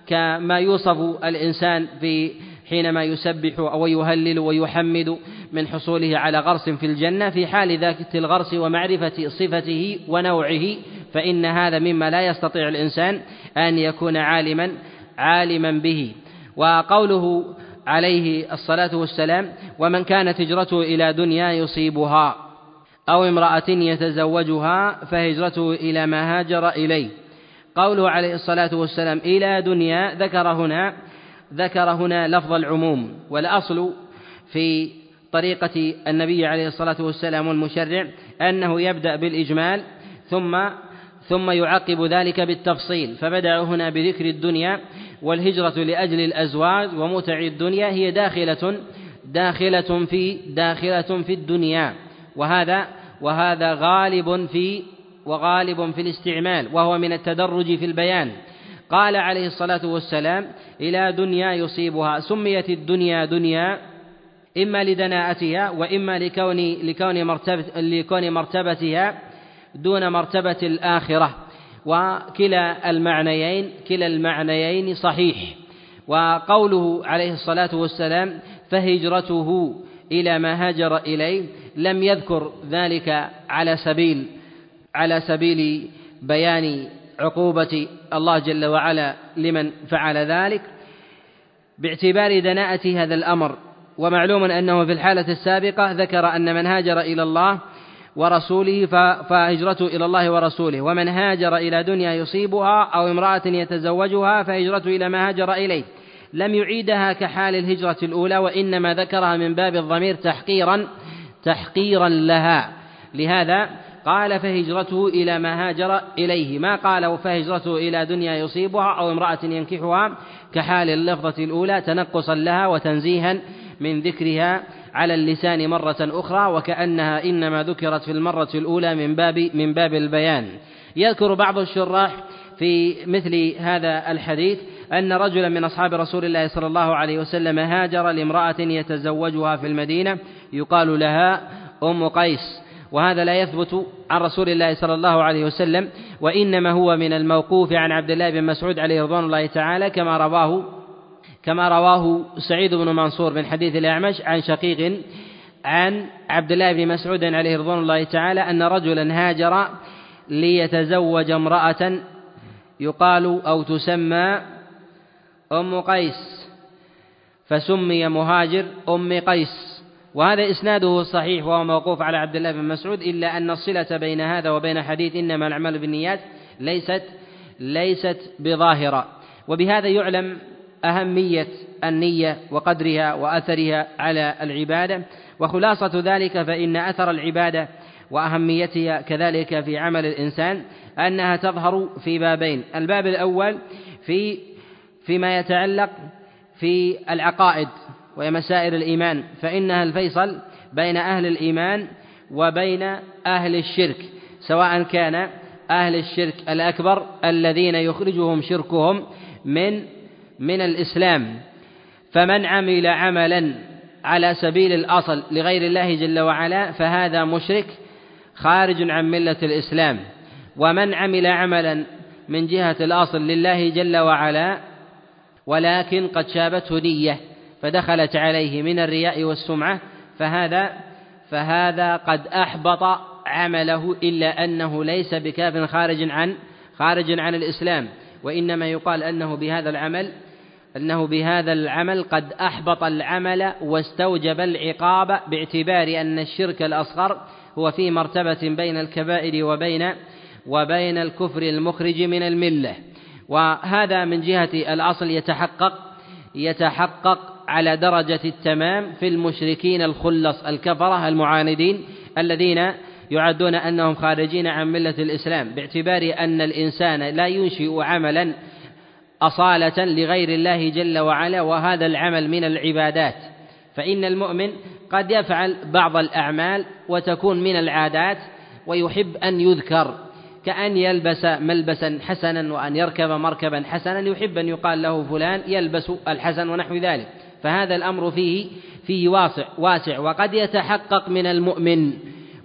كما يوصف الإنسان في حينما يسبح أو يهلل ويحمد من حصوله على غرس في الجنة في حال ذات الغرس ومعرفة صفته ونوعه فإن هذا مما لا يستطيع الإنسان أن يكون عالما عالما به. وقوله عليه الصلاة والسلام ومن كانت هجرته إلى دنيا يصيبها أو امرأة يتزوجها فهجرته إلى ما هاجر إليه. قوله عليه الصلاة والسلام إلى دنيا ذكر هنا ذكر هنا لفظ العموم والأصل في طريقة النبي عليه الصلاة والسلام والمشرع أنه يبدأ بالإجمال ثم ثم يعقب ذلك بالتفصيل فبدأ هنا بذكر الدنيا والهجرة لأجل الأزواج ومتع الدنيا هي داخلة داخلة في داخلة في الدنيا وهذا وهذا غالب في وغالب في الاستعمال وهو من التدرج في البيان. قال عليه الصلاة والسلام إلى دنيا يصيبها سميت الدنيا دنيا إما لدناءتها وإما لكون لكون مرتبة لكون مرتبتها دون مرتبة الآخرة. وكلا المعنيين كلا المعنيين صحيح. وقوله عليه الصلاة والسلام فهجرته إلى ما هاجر إليه لم يذكر ذلك على سبيل على سبيل بيان عقوبة الله جل وعلا لمن فعل ذلك باعتبار دناءة هذا الأمر. ومعلوم أنه في الحالة السابقة ذكر أن من هاجر إلى الله ورسوله فهجرته إلى الله ورسوله. ومن هاجر إلى دنيا يصيبها أو امرأة يتزوجها فهجرته إلى ما هاجر إليه. لم يعيدها كحال الهجرة الأولى وإنما ذكرها من باب الضمير تحقيرا تحقيرا لها. لهذا قال فهجرته إلى ما هاجر إليه. ما قال فهجرته إلى دنيا يصيبها أو امرأة ينكحها كحال اللفظة الأولى تنقصا لها وتنزيها من ذكرها على اللسان مرة أخرى وكأنها إنما ذكرت في المرة الأولى من باب من باب البيان. يذكر بعض الشراح في مثل هذا الحديث أن رجلا من أصحاب رسول الله صلى الله عليه وسلم هاجر لامرأة يتزوجها في المدينة يقال لها أم قيس. وهذا لا يثبت عن رسول الله صلى الله عليه وسلم وإنما هو من الموقوف عن عبد الله بن مسعود عليه رضوان الله تعالى كما رواه كما رواه سعيد بن منصور من حديث الأعمش عن شقيق عن عبد الله بن مسعود عليه رضوان الله تعالى أن رجلا هاجر ليتزوج امرأة يقال أو تسمى أم قيس فسمي مهاجر أم قيس. وهذا إسناده صحيح وهو موقوف على عبد الله بن مسعود إلا أن الصلة بين هذا وبين حديث إنما الأعمال بالنيات ليست ليست بظاهرة. وبهذا يعلم أهمية النية وقدرها وأثرها على العبادة. وخلاصة ذلك فإن أثر العبادة وأهميتها كذلك في عمل الإنسان أنها تظهر في بابين. الباب الأول في فيما يتعلق في العقائد. وهي مسائل الإيمان فإنها الفيصل بين أهل الإيمان وبين أهل الشرك سواء كان أهل الشرك الأكبر الذين يخرجهم شركهم من من الإسلام. فمن عمل عملا على سبيل الأصل لغير الله جل وعلا فهذا مشرك خارج عن ملة الإسلام. ومن عمل عملا من جهة الأصل لله جل وعلا ولكن قد شابته نية فدخلت عليه من الرياء والسمعة فهذا فهذا قد أحبط عمله إلا أنه ليس بكاف خارج عن خارج عن الإسلام وإنما يقال أنه بهذا العمل أنه بهذا العمل قد أحبط العمل واستوجب العقاب باعتبار أن الشرك الأصغر هو في مرتبة بين الكبائر وبين وبين الكفر المخرج من الملة. وهذا من جهة الأصل يتحقق يتحقق على درجة التمام في المشركين الخلص الكفرة المعاندين الذين يعدون أنهم خارجين عن ملة الإسلام باعتبار أن الإنسان لا ينشئ عملا أصالة لغير الله جل وعلا وهذا العمل من العبادات. فإن المؤمن قد يفعل بعض الأعمال وتكون من العادات ويحب أن يذكر كأن يلبس ملبسا حسنا وأن يركب مركبا حسنا يحب أن يقال له فلان يلبس الحسن ونحو ذلك. فهذا الأمر فيه فيه واسع واسع وقد يتحقق من المؤمن.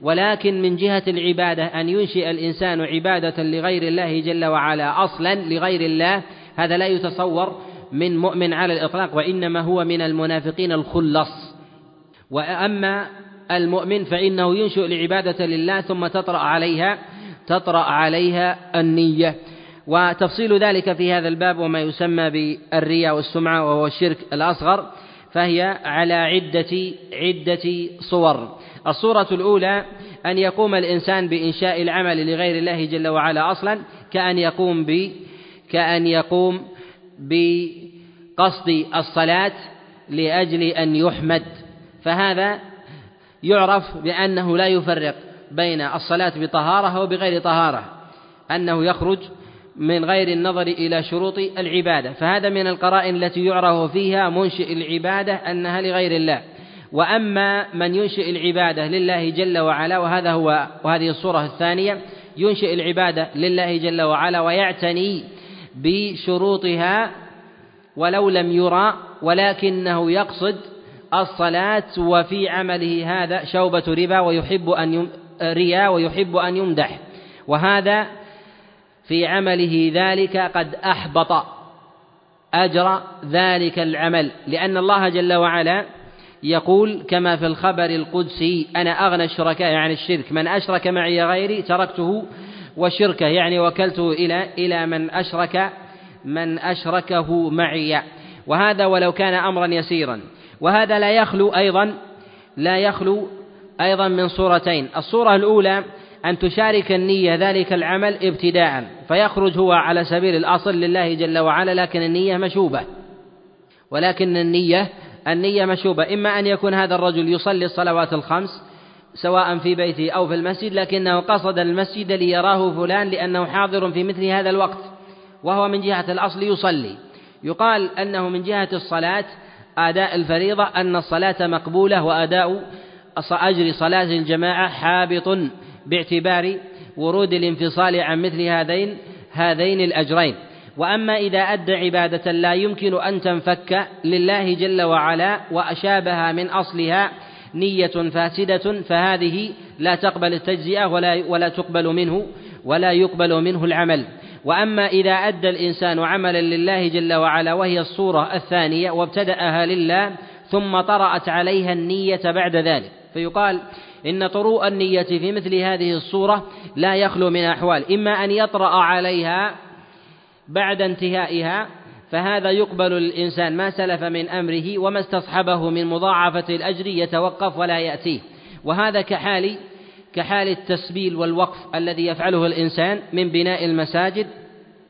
ولكن من جهة العبادة أن ينشئ الإنسان عبادة لغير الله جل وعلا أصلا لغير الله هذا لا يتصور من مؤمن على الإطلاق وإنما هو من المنافقين الخلص. وأما المؤمن فإنه ينشئ العبادة لله ثم تطرأ عليها تطرأ عليها النية. وتفصيل ذلك في هذا الباب وما يسمى بالرياء والسمعة وهو الشرك الأصغر فهي على عدة عدة صور. الصورة الأولى أن يقوم الإنسان بإنشاء العمل لغير الله جل وعلا أصلا كأن يقوم ب كأن يقوم بقصد الصلاة لأجل أن يحمد. فهذا يعرف بأنه لا يفرق بين الصلاة بطهارة وبغير طهارة أنه يخرج من غير النظر إلى شروط العبادة. فهذا من القرائن التي يعرف فيها منشئ العبادة أنها لغير الله. وأما من ينشئ العبادة لله جل وعلا وهذا هو وهذه الصورة الثانية ينشئ العبادة لله جل وعلا ويعتني بشروطها ولو لم يرى ولكنه يقصد الصلاة وفي عمله هذا شوبة ربا ويحب أن يم... رياء ويحب أن يمدح. وهذا في عمله ذلك قد أحبط أجر ذلك العمل لأن الله جل وعلا يقول كما في الخبر القدسي أنا أغنى الشركاء يعني الشرك من أشرك معي غيري تركته وشركه يعني وكلته إلى إلى من أشرك من أشركه معي. وهذا ولو كان أمرا يسيرا. وهذا لا يخلو أيضا لا يخلو أيضا من صورتين. الصورة الأولى أن تشارك النية ذلك العمل ابتداء فيخرج هو على سبيل الأصل لله جل وعلا لكن النية مشوبة. ولكن النية النية مشوبة. إما أن يكون هذا الرجل يصلي الصلوات الخمس سواء في بيته أو في المسجد لكنه قصد المسجد ليراه فلان لأنه حاضر في مثل هذا الوقت وهو من جهة الأصل يصلي. يقال أنه من جهة الصلاة أداء الفريضة أن الصلاة مقبولة وأداء أجر صلاة الجماعة حابط. باعتبار ورود الانفصال عن مثل هذين هذين الأجرين. وأما إذا أدى عبادة لا يمكن أن تنفك لله جل وعلا وأشابها من أصلها نية فاسدة فهذه لا تقبل التجزئة ولا ولا تقبل منه ولا يقبل منه العمل. وأما إذا أدى الإنسان عملا لله جل وعلا وهي الصورة الثانية وابتدأها لله ثم طرأت عليها النية بعد ذلك. فيقال إن طروء النية في مثل هذه الصورة لا يخلو من أحوال إما أن يطرأ عليها بعد انتهائها فهذا يقبل الإنسان ما سلف من أمره وما استصحبه من مضاعفة الأجر يتوقف ولا يأتيه. وهذا كحال كحال التسبيل والوقف الذي يفعله الإنسان من بناء المساجد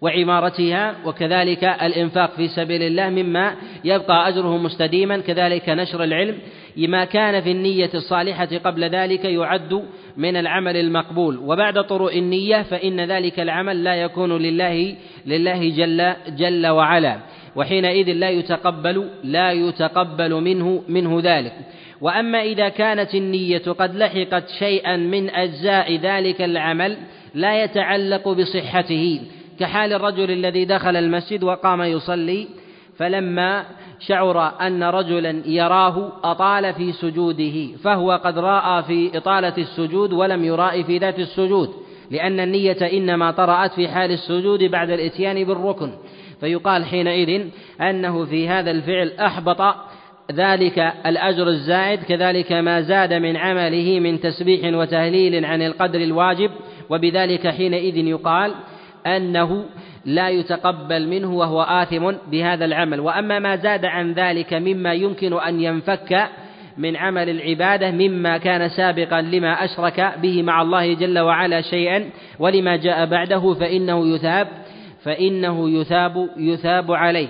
وعمارتها وكذلك الإنفاق في سبيل الله مما يبقى أجره مستديما كذلك نشر العلم ما كان في النية الصالحة قبل ذلك يعد من العمل المقبول. وبعد طروء النية فإن ذلك العمل لا يكون لله لله جل جل وعلا. وحينئذ لا يتقبل لا يتقبل منه منه ذلك. وأما إذا كانت النية قد لحقت شيئا من أجزاء ذلك العمل لا يتعلق بصحته. كحال الرجل الذي دخل المسجد وقام يصلي فلما شعر أن رجلا يراه أطال في سجوده فهو قد رأى في إطالة السجود ولم يرائي في ذات السجود لأن النية إنما طرأت في حال السجود بعد الإتيان بالركن. فيقال حينئذ أنه في هذا الفعل أحبط ذلك الأجر الزائد كذلك ما زاد من عمله من تسبيح وتهليل عن القدر الواجب. وبذلك حينئذ يقال أنه لا يتقبل منه وهو آثم بهذا العمل. وأما ما زاد عن ذلك مما يمكن أن ينفك من عمل العبادة مما كان سابقا لما أشرك به مع الله جل وعلا شيئا ولما جاء بعده فإنه يثاب فإنه يثاب يثاب عليه.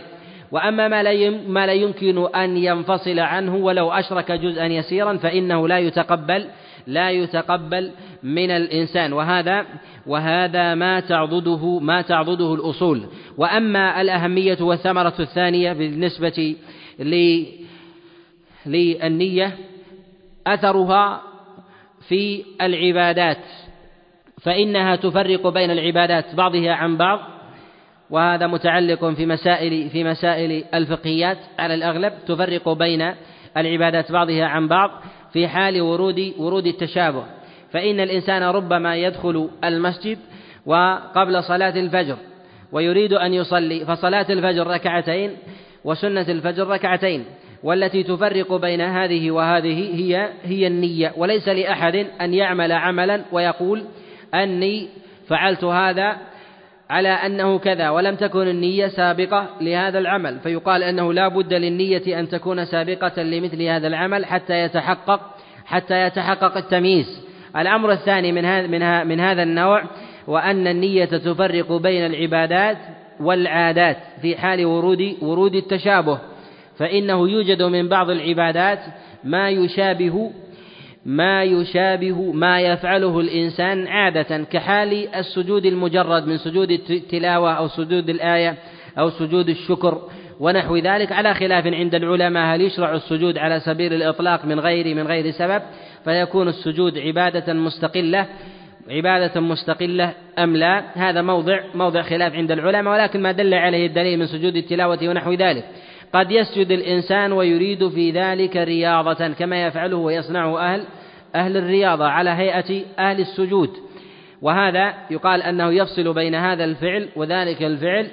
وأما ما لا ما لا يمكن أن ينفصل عنه ولو أشرك جزءا يسيرا فإنه لا يتقبل لا يتقبل من الإنسان. وهذا وهذا ما تعضده ما تعضده الأصول. وأما الأهمية والثمرة الثانية بالنسبة للنية أثرها في العبادات. فإنها تفرق بين العبادات بعضها عن بعض وهذا متعلق في مسائل في مسائل الفقهيات على الأغلب. تفرق بين العبادات بعضها عن بعض في حال ورود ورود التشابه فإن الإنسان ربما يدخل المسجد وقبل صلاة الفجر ويريد أن يصلي فصلاة الفجر ركعتين وسنة الفجر ركعتين والتي تفرق بين هذه وهذه هي هي النية وليس لأحد أن يعمل عملا ويقول أني فعلت هذا على أنه كذا ولم تكن النية سابقة لهذا العمل. فيقال أنه لا بد للنية أن تكون سابقة لمثل هذا العمل حتى يتحقق حتى يتحقق التمييز. الأمر الثاني من هذا من, من هذا النوع وأن النية تفرق بين العبادات والعادات في حال ورود ورود التشابه. فإنه يوجد من بعض العبادات ما يشابه ما يشابه ما يفعله الإنسان عادة كحال السجود المجرد من سجود التلاوة أو سجود الآية أو سجود الشكر ونحو ذلك. على خلاف عند العلماء هل يشرع السجود على سبيل الإطلاق من غير من غير سبب؟ فيكون السجود عبادة مستقلة عبادة مستقلة أم لا؟ هذا موضع موضع خلاف عند العلماء ولكن ما دل عليه الدليل من سجود التلاوة ونحو ذلك. قد يسجد الإنسان ويريد في ذلك رياضة كما يفعله ويصنعه أهل أهل الرياضة على هيئة أهل السجود. وهذا يقال أنه يفصل بين هذا الفعل وذلك الفعل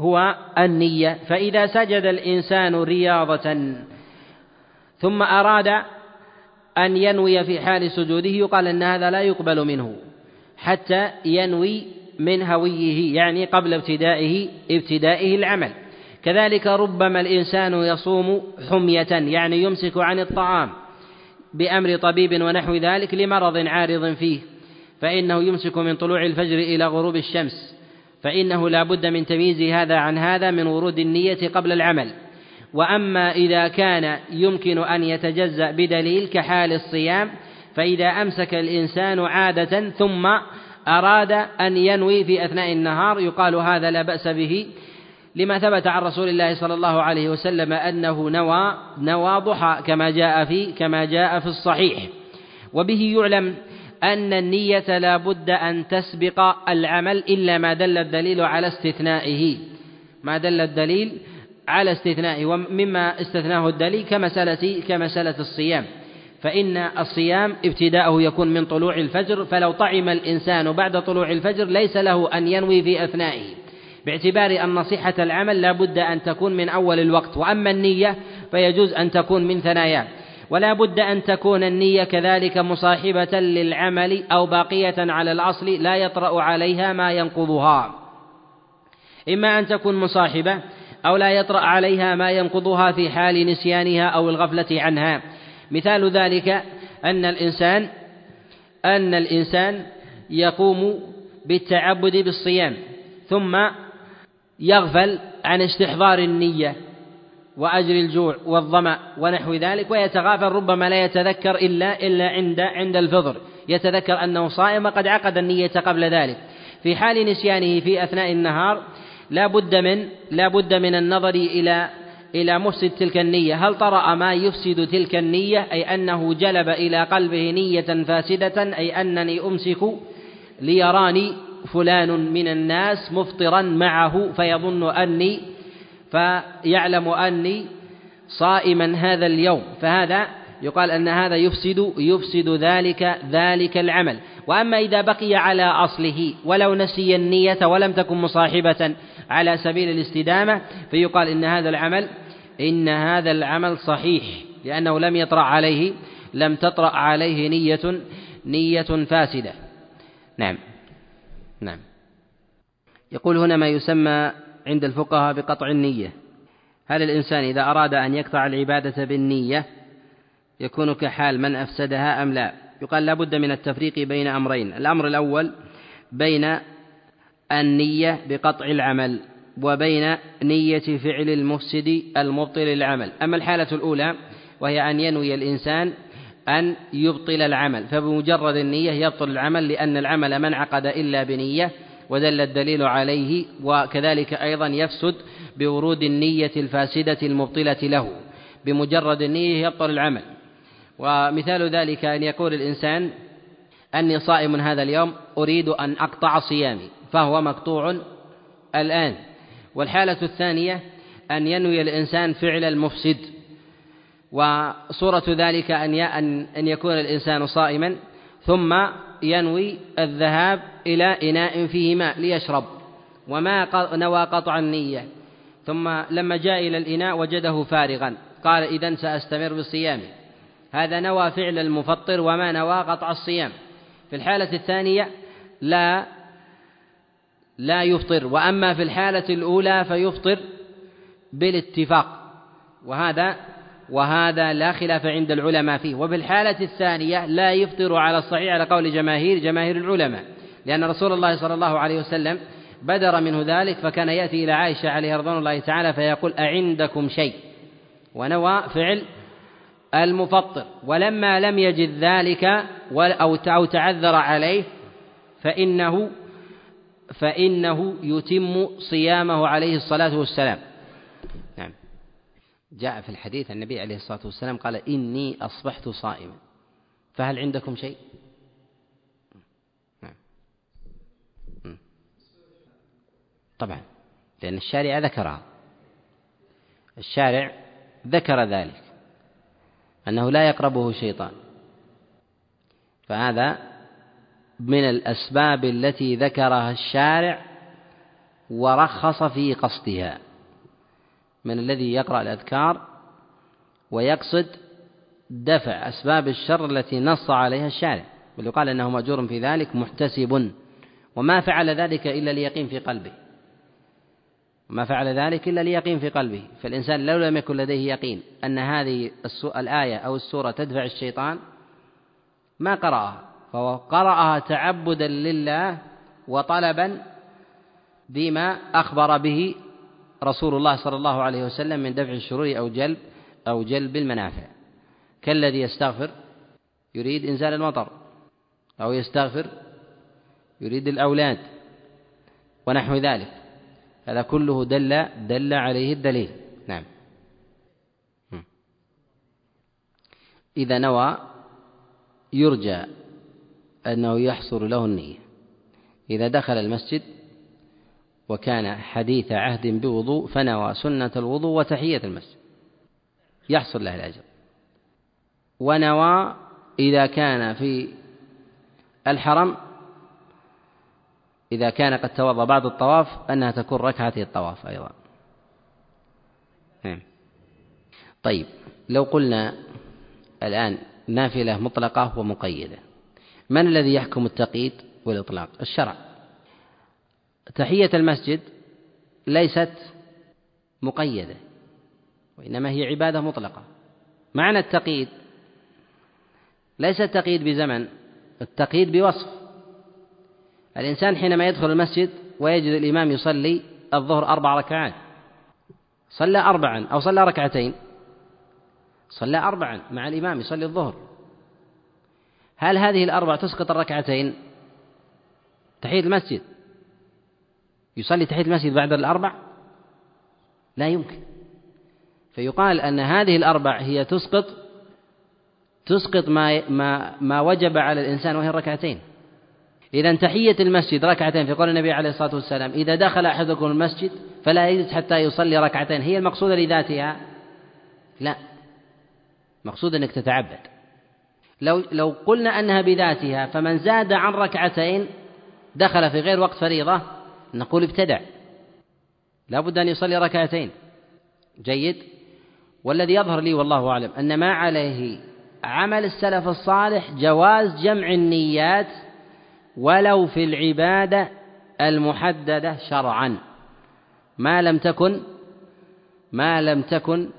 هو النية. فإذا سجد الإنسان رياضة ثم أراد أن ينوي في حال سجوده يقال أن هذا لا يقبل منه حتى ينوي من هويه يعني قبل ابتدائه ابتدائه العمل. كذلك ربما الإنسان يصوم حمية يعني يمسك عن الطعام بأمر طبيب ونحو ذلك لمرض عارض فيه فإنه يمسك من طلوع الفجر إلى غروب الشمس فإنه لا بد من تمييز هذا عن هذا من ورود النية قبل العمل. وأما إذا كان يمكن أن يتجزأ بدليل كحال الصيام فإذا أمسك الإنسان عادة ثم أراد أن ينوي في أثناء النهار يقال هذا لا بأس به لما ثبت عن رسول الله صلى الله عليه وسلم أنه نوى نوى ضحى كما جاء في كما جاء في الصحيح. وبه يعلم أن النية لا بد أن تسبق العمل إلا ما دل الدليل على استثنائه. ما دل الدليل على استثنائه ومما استثناه الدليل كمسألة كمسألة الصيام. فإن الصيام ابتداءه يكون من طلوع الفجر فلو طعم الإنسان بعد طلوع الفجر ليس له أن ينوي في أثنائه. باعتبار أن صحة العمل لا بد أن تكون من أول الوقت وأما النية فيجوز أن تكون من ثناياه ولا بد أن تكون النية كذلك مصاحبة للعمل أو باقية على الأصل لا يطرأ عليها ما ينقضها. إما أن تكون مصاحبة أو لا يطرأ عليها ما ينقضها في حال نسيانها أو الغفلة عنها. مثال ذلك أن الإنسان أن الإنسان يقوم بالتعبد بالصيام ثم يغفل عن استحضار النية وأجر الجوع والظمأ ونحو ذلك ويتغافل ربما لا يتذكر إلا إلا عند عند الفطر. يتذكر أنه صائم وقد عقد النية قبل ذلك. في حال نسيانه في أثناء النهار لا بد من لا بد من النظر إلى إلى مفسد تلك النية. هل طرأ ما يفسد تلك النية؟ أي أنه جلب إلى قلبه نية فاسدة أي أنني أمسك ليراني فلان من الناس مفطرا معه فيظن أني فيعلم أني صائما هذا اليوم. فهذا يقال أن هذا يفسد يفسد ذلك ذلك العمل. وأما إذا بقي على أصله ولو نسي النية ولم تكن مصاحبة على سبيل الاستدامة فيقال إن هذا العمل إن هذا العمل صحيح لأنه لم يطرأ عليه لم تطرأ عليه نية نية فاسدة. نعم. نعم. يقول هنا ما يسمى عند الفقهاء بقطع النية. هل الإنسان إذا أراد أن يقطع العبادة بالنية يكون كحال من أفسدها أم لا؟ يقال لا بد من التفريق بين أمرين. الأمر الأول بين النية بقطع العمل وبين نية فعل المفسد المبطل العمل أما الحالة الأولى وهي أن ينوي الإنسان أن يبطل العمل فبمجرد النية يبطل العمل لأن العمل ما انعقد إلا بنية ودل الدليل عليه وكذلك أيضا يفسد بورود النية الفاسدة المبطلة له. بمجرد النية يبطل العمل. ومثال ذلك أن يقول الإنسان أني صائم هذا اليوم أريد أن أقطع صيامي فهو مقطوع الآن. والحالة الثانية أن ينوي الإنسان فعل المفسد. وصورة ذلك أن أن يكون الإنسان صائما ثم ينوي الذهاب إلى إناء فيه ماء ليشرب وما نوى قطع النية. ثم لما جاء إلى الإناء وجده فارغا قال إذا سأستمر بصيامي هذا نوى فعل المفطر وما نوى قطع الصيام. في الحالة الثانية لا لا يفطر وأما في الحالة الأولى فيفطر بالاتفاق وهذا وهذا لا خلاف عند العلماء فيه. وفي الحالة الثانية لا يفطر على الصحيح على قول جماهير جماهير العلماء. لأن رسول الله صلى الله عليه وسلم بدر منه ذلك فكان يأتي إلى عائشة عليه رضوان الله تعالى فيقول أعندكم شيء؟ ونوى فعل المفطر. ولما لم يجد ذلك أو تعذر عليه فإنه فإنه يتم صيامه عليه الصلاة والسلام. جاء في الحديث النبي عليه الصلاة والسلام قال إني أصبحت صائما. فهل عندكم شيء؟ نعم. طبعا لأن الشارع ذكرها. الشارع ذكر ذلك أنه لا يقربه شيطان. فهذا من الأسباب التي ذكرها الشارع ورخص في قصدها. من الذي يقرأ الأذكار ويقصد دفع أسباب الشر التي نص عليها الشارع بل يقال أنه مأجور في ذلك محتسب. وما فعل ذلك إلا ليقين في قلبه. ما فعل ذلك إلا ليقين في قلبه. فالإنسان لو لم يكن لديه يقين أن هذه الآية أو السورة تدفع الشيطان ما قرأها. فهو قرأها تعبدا لله وطلبا بما أخبر به رسول الله صلى الله عليه وسلم من دفع الشرور أو جلب أو جلب المنافع. كالذي يستغفر يريد إنزال المطر أو يستغفر يريد الأولاد ونحو ذلك. هذا كله دل دل عليه الدليل. نعم. إذا نوى يرجى أنه يحصل له النية. إذا دخل المسجد وكان حديث عهد بوضوء فنوى سنة الوضوء وتحية المسجد. يحصل له الأجر. ونوى إذا كان في الحرم إذا كان قد توضأ بعد الطواف أنها تكون ركعتي الطواف أيضا. نعم. طيب لو قلنا الآن نافلة مطلقة ومقيدة من الذي يحكم التقييد والإطلاق؟ الشرع. تحية المسجد ليست مقيدة وإنما هي عبادة مطلقة. معنى التقييد ليس التقييد بزمن التقييد بوصف. الإنسان حينما يدخل المسجد ويجد الإمام يصلي الظهر أربع ركعات صلى أربعا أو صلى ركعتين صلى أربعا مع الإمام يصلي الظهر. هل هذه الأربع تسقط الركعتين؟ تحية المسجد. يصلي تحية المسجد بعد الأربع؟ لا يمكن. فيقال أن هذه الأربع هي تسقط تسقط ما ما ما وجب على الإنسان وهي الركعتين. إذا تحية المسجد ركعتين في قول النبي عليه الصلاة والسلام إذا دخل أحدكم المسجد فلا يجلس حتى يصلي ركعتين. هي المقصودة لذاتها؟ لا. مقصود أنك تتعبد. لو لو قلنا أنها بذاتها فمن زاد عن ركعتين دخل في غير وقت فريضة نقول ابتدع. لا بد أن يصلي ركعتين. جيد؟ والذي يظهر لي والله أعلم أن ما عليه عمل السلف الصالح جواز جمع النيات ولو في العبادة المحددة شرعا. ما لم تكن ما لم تكن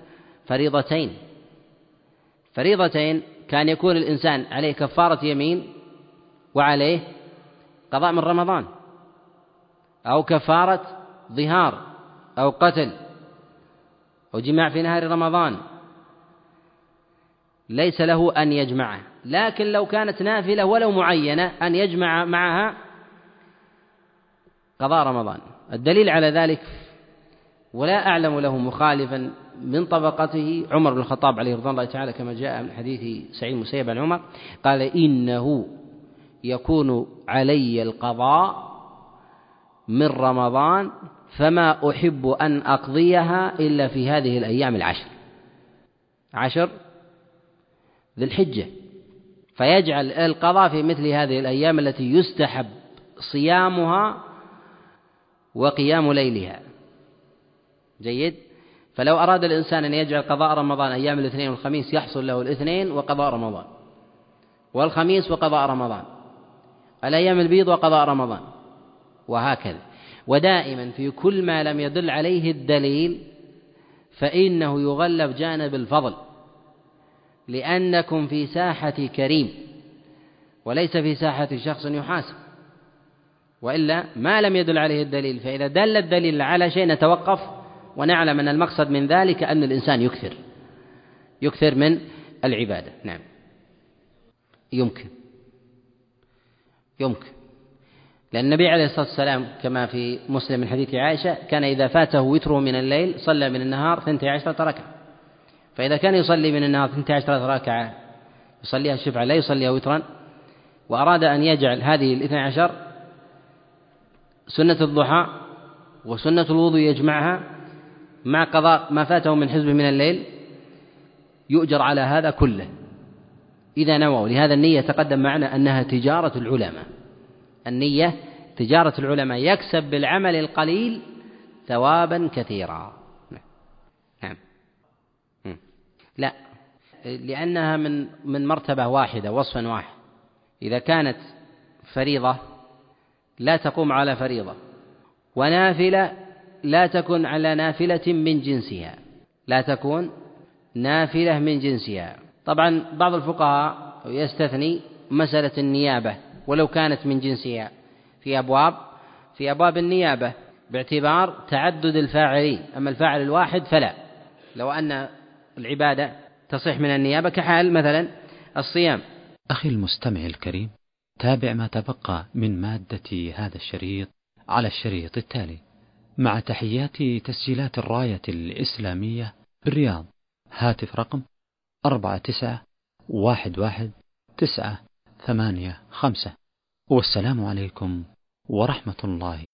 فريضتين. فريضتين كان يكون الإنسان عليه كفارة يمين وعليه قضاء من رمضان. أو كفارة ظهار أو قتل. أو جماع في نهار رمضان. ليس له أن يجمعه. لكن لو كانت نافلة ولو معينة أن يجمع معها قضاء رمضان. الدليل على ذلك ولا أعلم له مخالفا من طبقته عمر بن الخطاب عليه رضوان الله تعالى كما جاء من حديث سعيد مسيب عن عمر قال إنه يكون علي القضاء من رمضان فما أحب أن أقضيها إلا في هذه الأيام العشر. عشر ذي الحجة. فيجعل القضاء في مثل هذه الأيام التي يستحب صيامها وقيام ليلها. جيد؟ فلو أراد الإنسان أن يجعل قضاء رمضان أيام الاثنين والخميس يحصل له الاثنين وقضاء رمضان. والخميس وقضاء رمضان. الأيام البيض وقضاء رمضان. وهكذا. ودائما في كل ما لم يدل عليه الدليل فإنه يغلب جانب الفضل لأنكم في ساحة كريم وليس في ساحة شخص يحاسب. وإلا ما لم يدل عليه الدليل فإذا دل الدليل على شيء نتوقف ونعلم أن المقصد من ذلك أن الإنسان يكثر يكثر من العبادة. نعم. يمكن. يمكن. لأن النبي عليه الصلاة والسلام كما في مسلم من حديث عائشة كان إذا فاته وتره من الليل صلى من النهار ثنتي عشرة ركعة. فإذا كان يصلي من النهار ثنتي عشرة ركعة يصليها الشفعة لا يصليها وترا وأراد أن يجعل هذه الاثنى عشر سنة الضحى وسنة الوضوء يجمعها مع قضاء ما فاته من حزب من الليل يؤجر على هذا كله. إذا نووا لهذا النية تقدم معنا أنها تجارة العلماء. النية تجارة العلماء يكسب بالعمل القليل ثوابا كثيرا. نعم. لا. لأنها من من مرتبة واحدة وصفا واحد. إذا كانت فريضة لا تقوم على فريضة. ونافلة لا تكن على نافلة من جنسها. لا تكون نافلة من جنسها. طبعا بعض الفقهاء يستثني مسألة النيابة. ولو كانت من جنسها. في أبواب في أبواب النيابة باعتبار تعدد الفاعلين. أما الفاعل الواحد فلا. لو أن العبادة تصح من النيابة كحال مثلا الصيام. أخي المستمع الكريم تابع ما تبقى من مادة هذا الشريط على الشريط التالي. مع تحيات تسجيلات الراية الإسلامية بالرياض. هاتف رقم أربعة تسعة واحد واحد تسعة ثمانية خمسة. والسلام عليكم ورحمة الله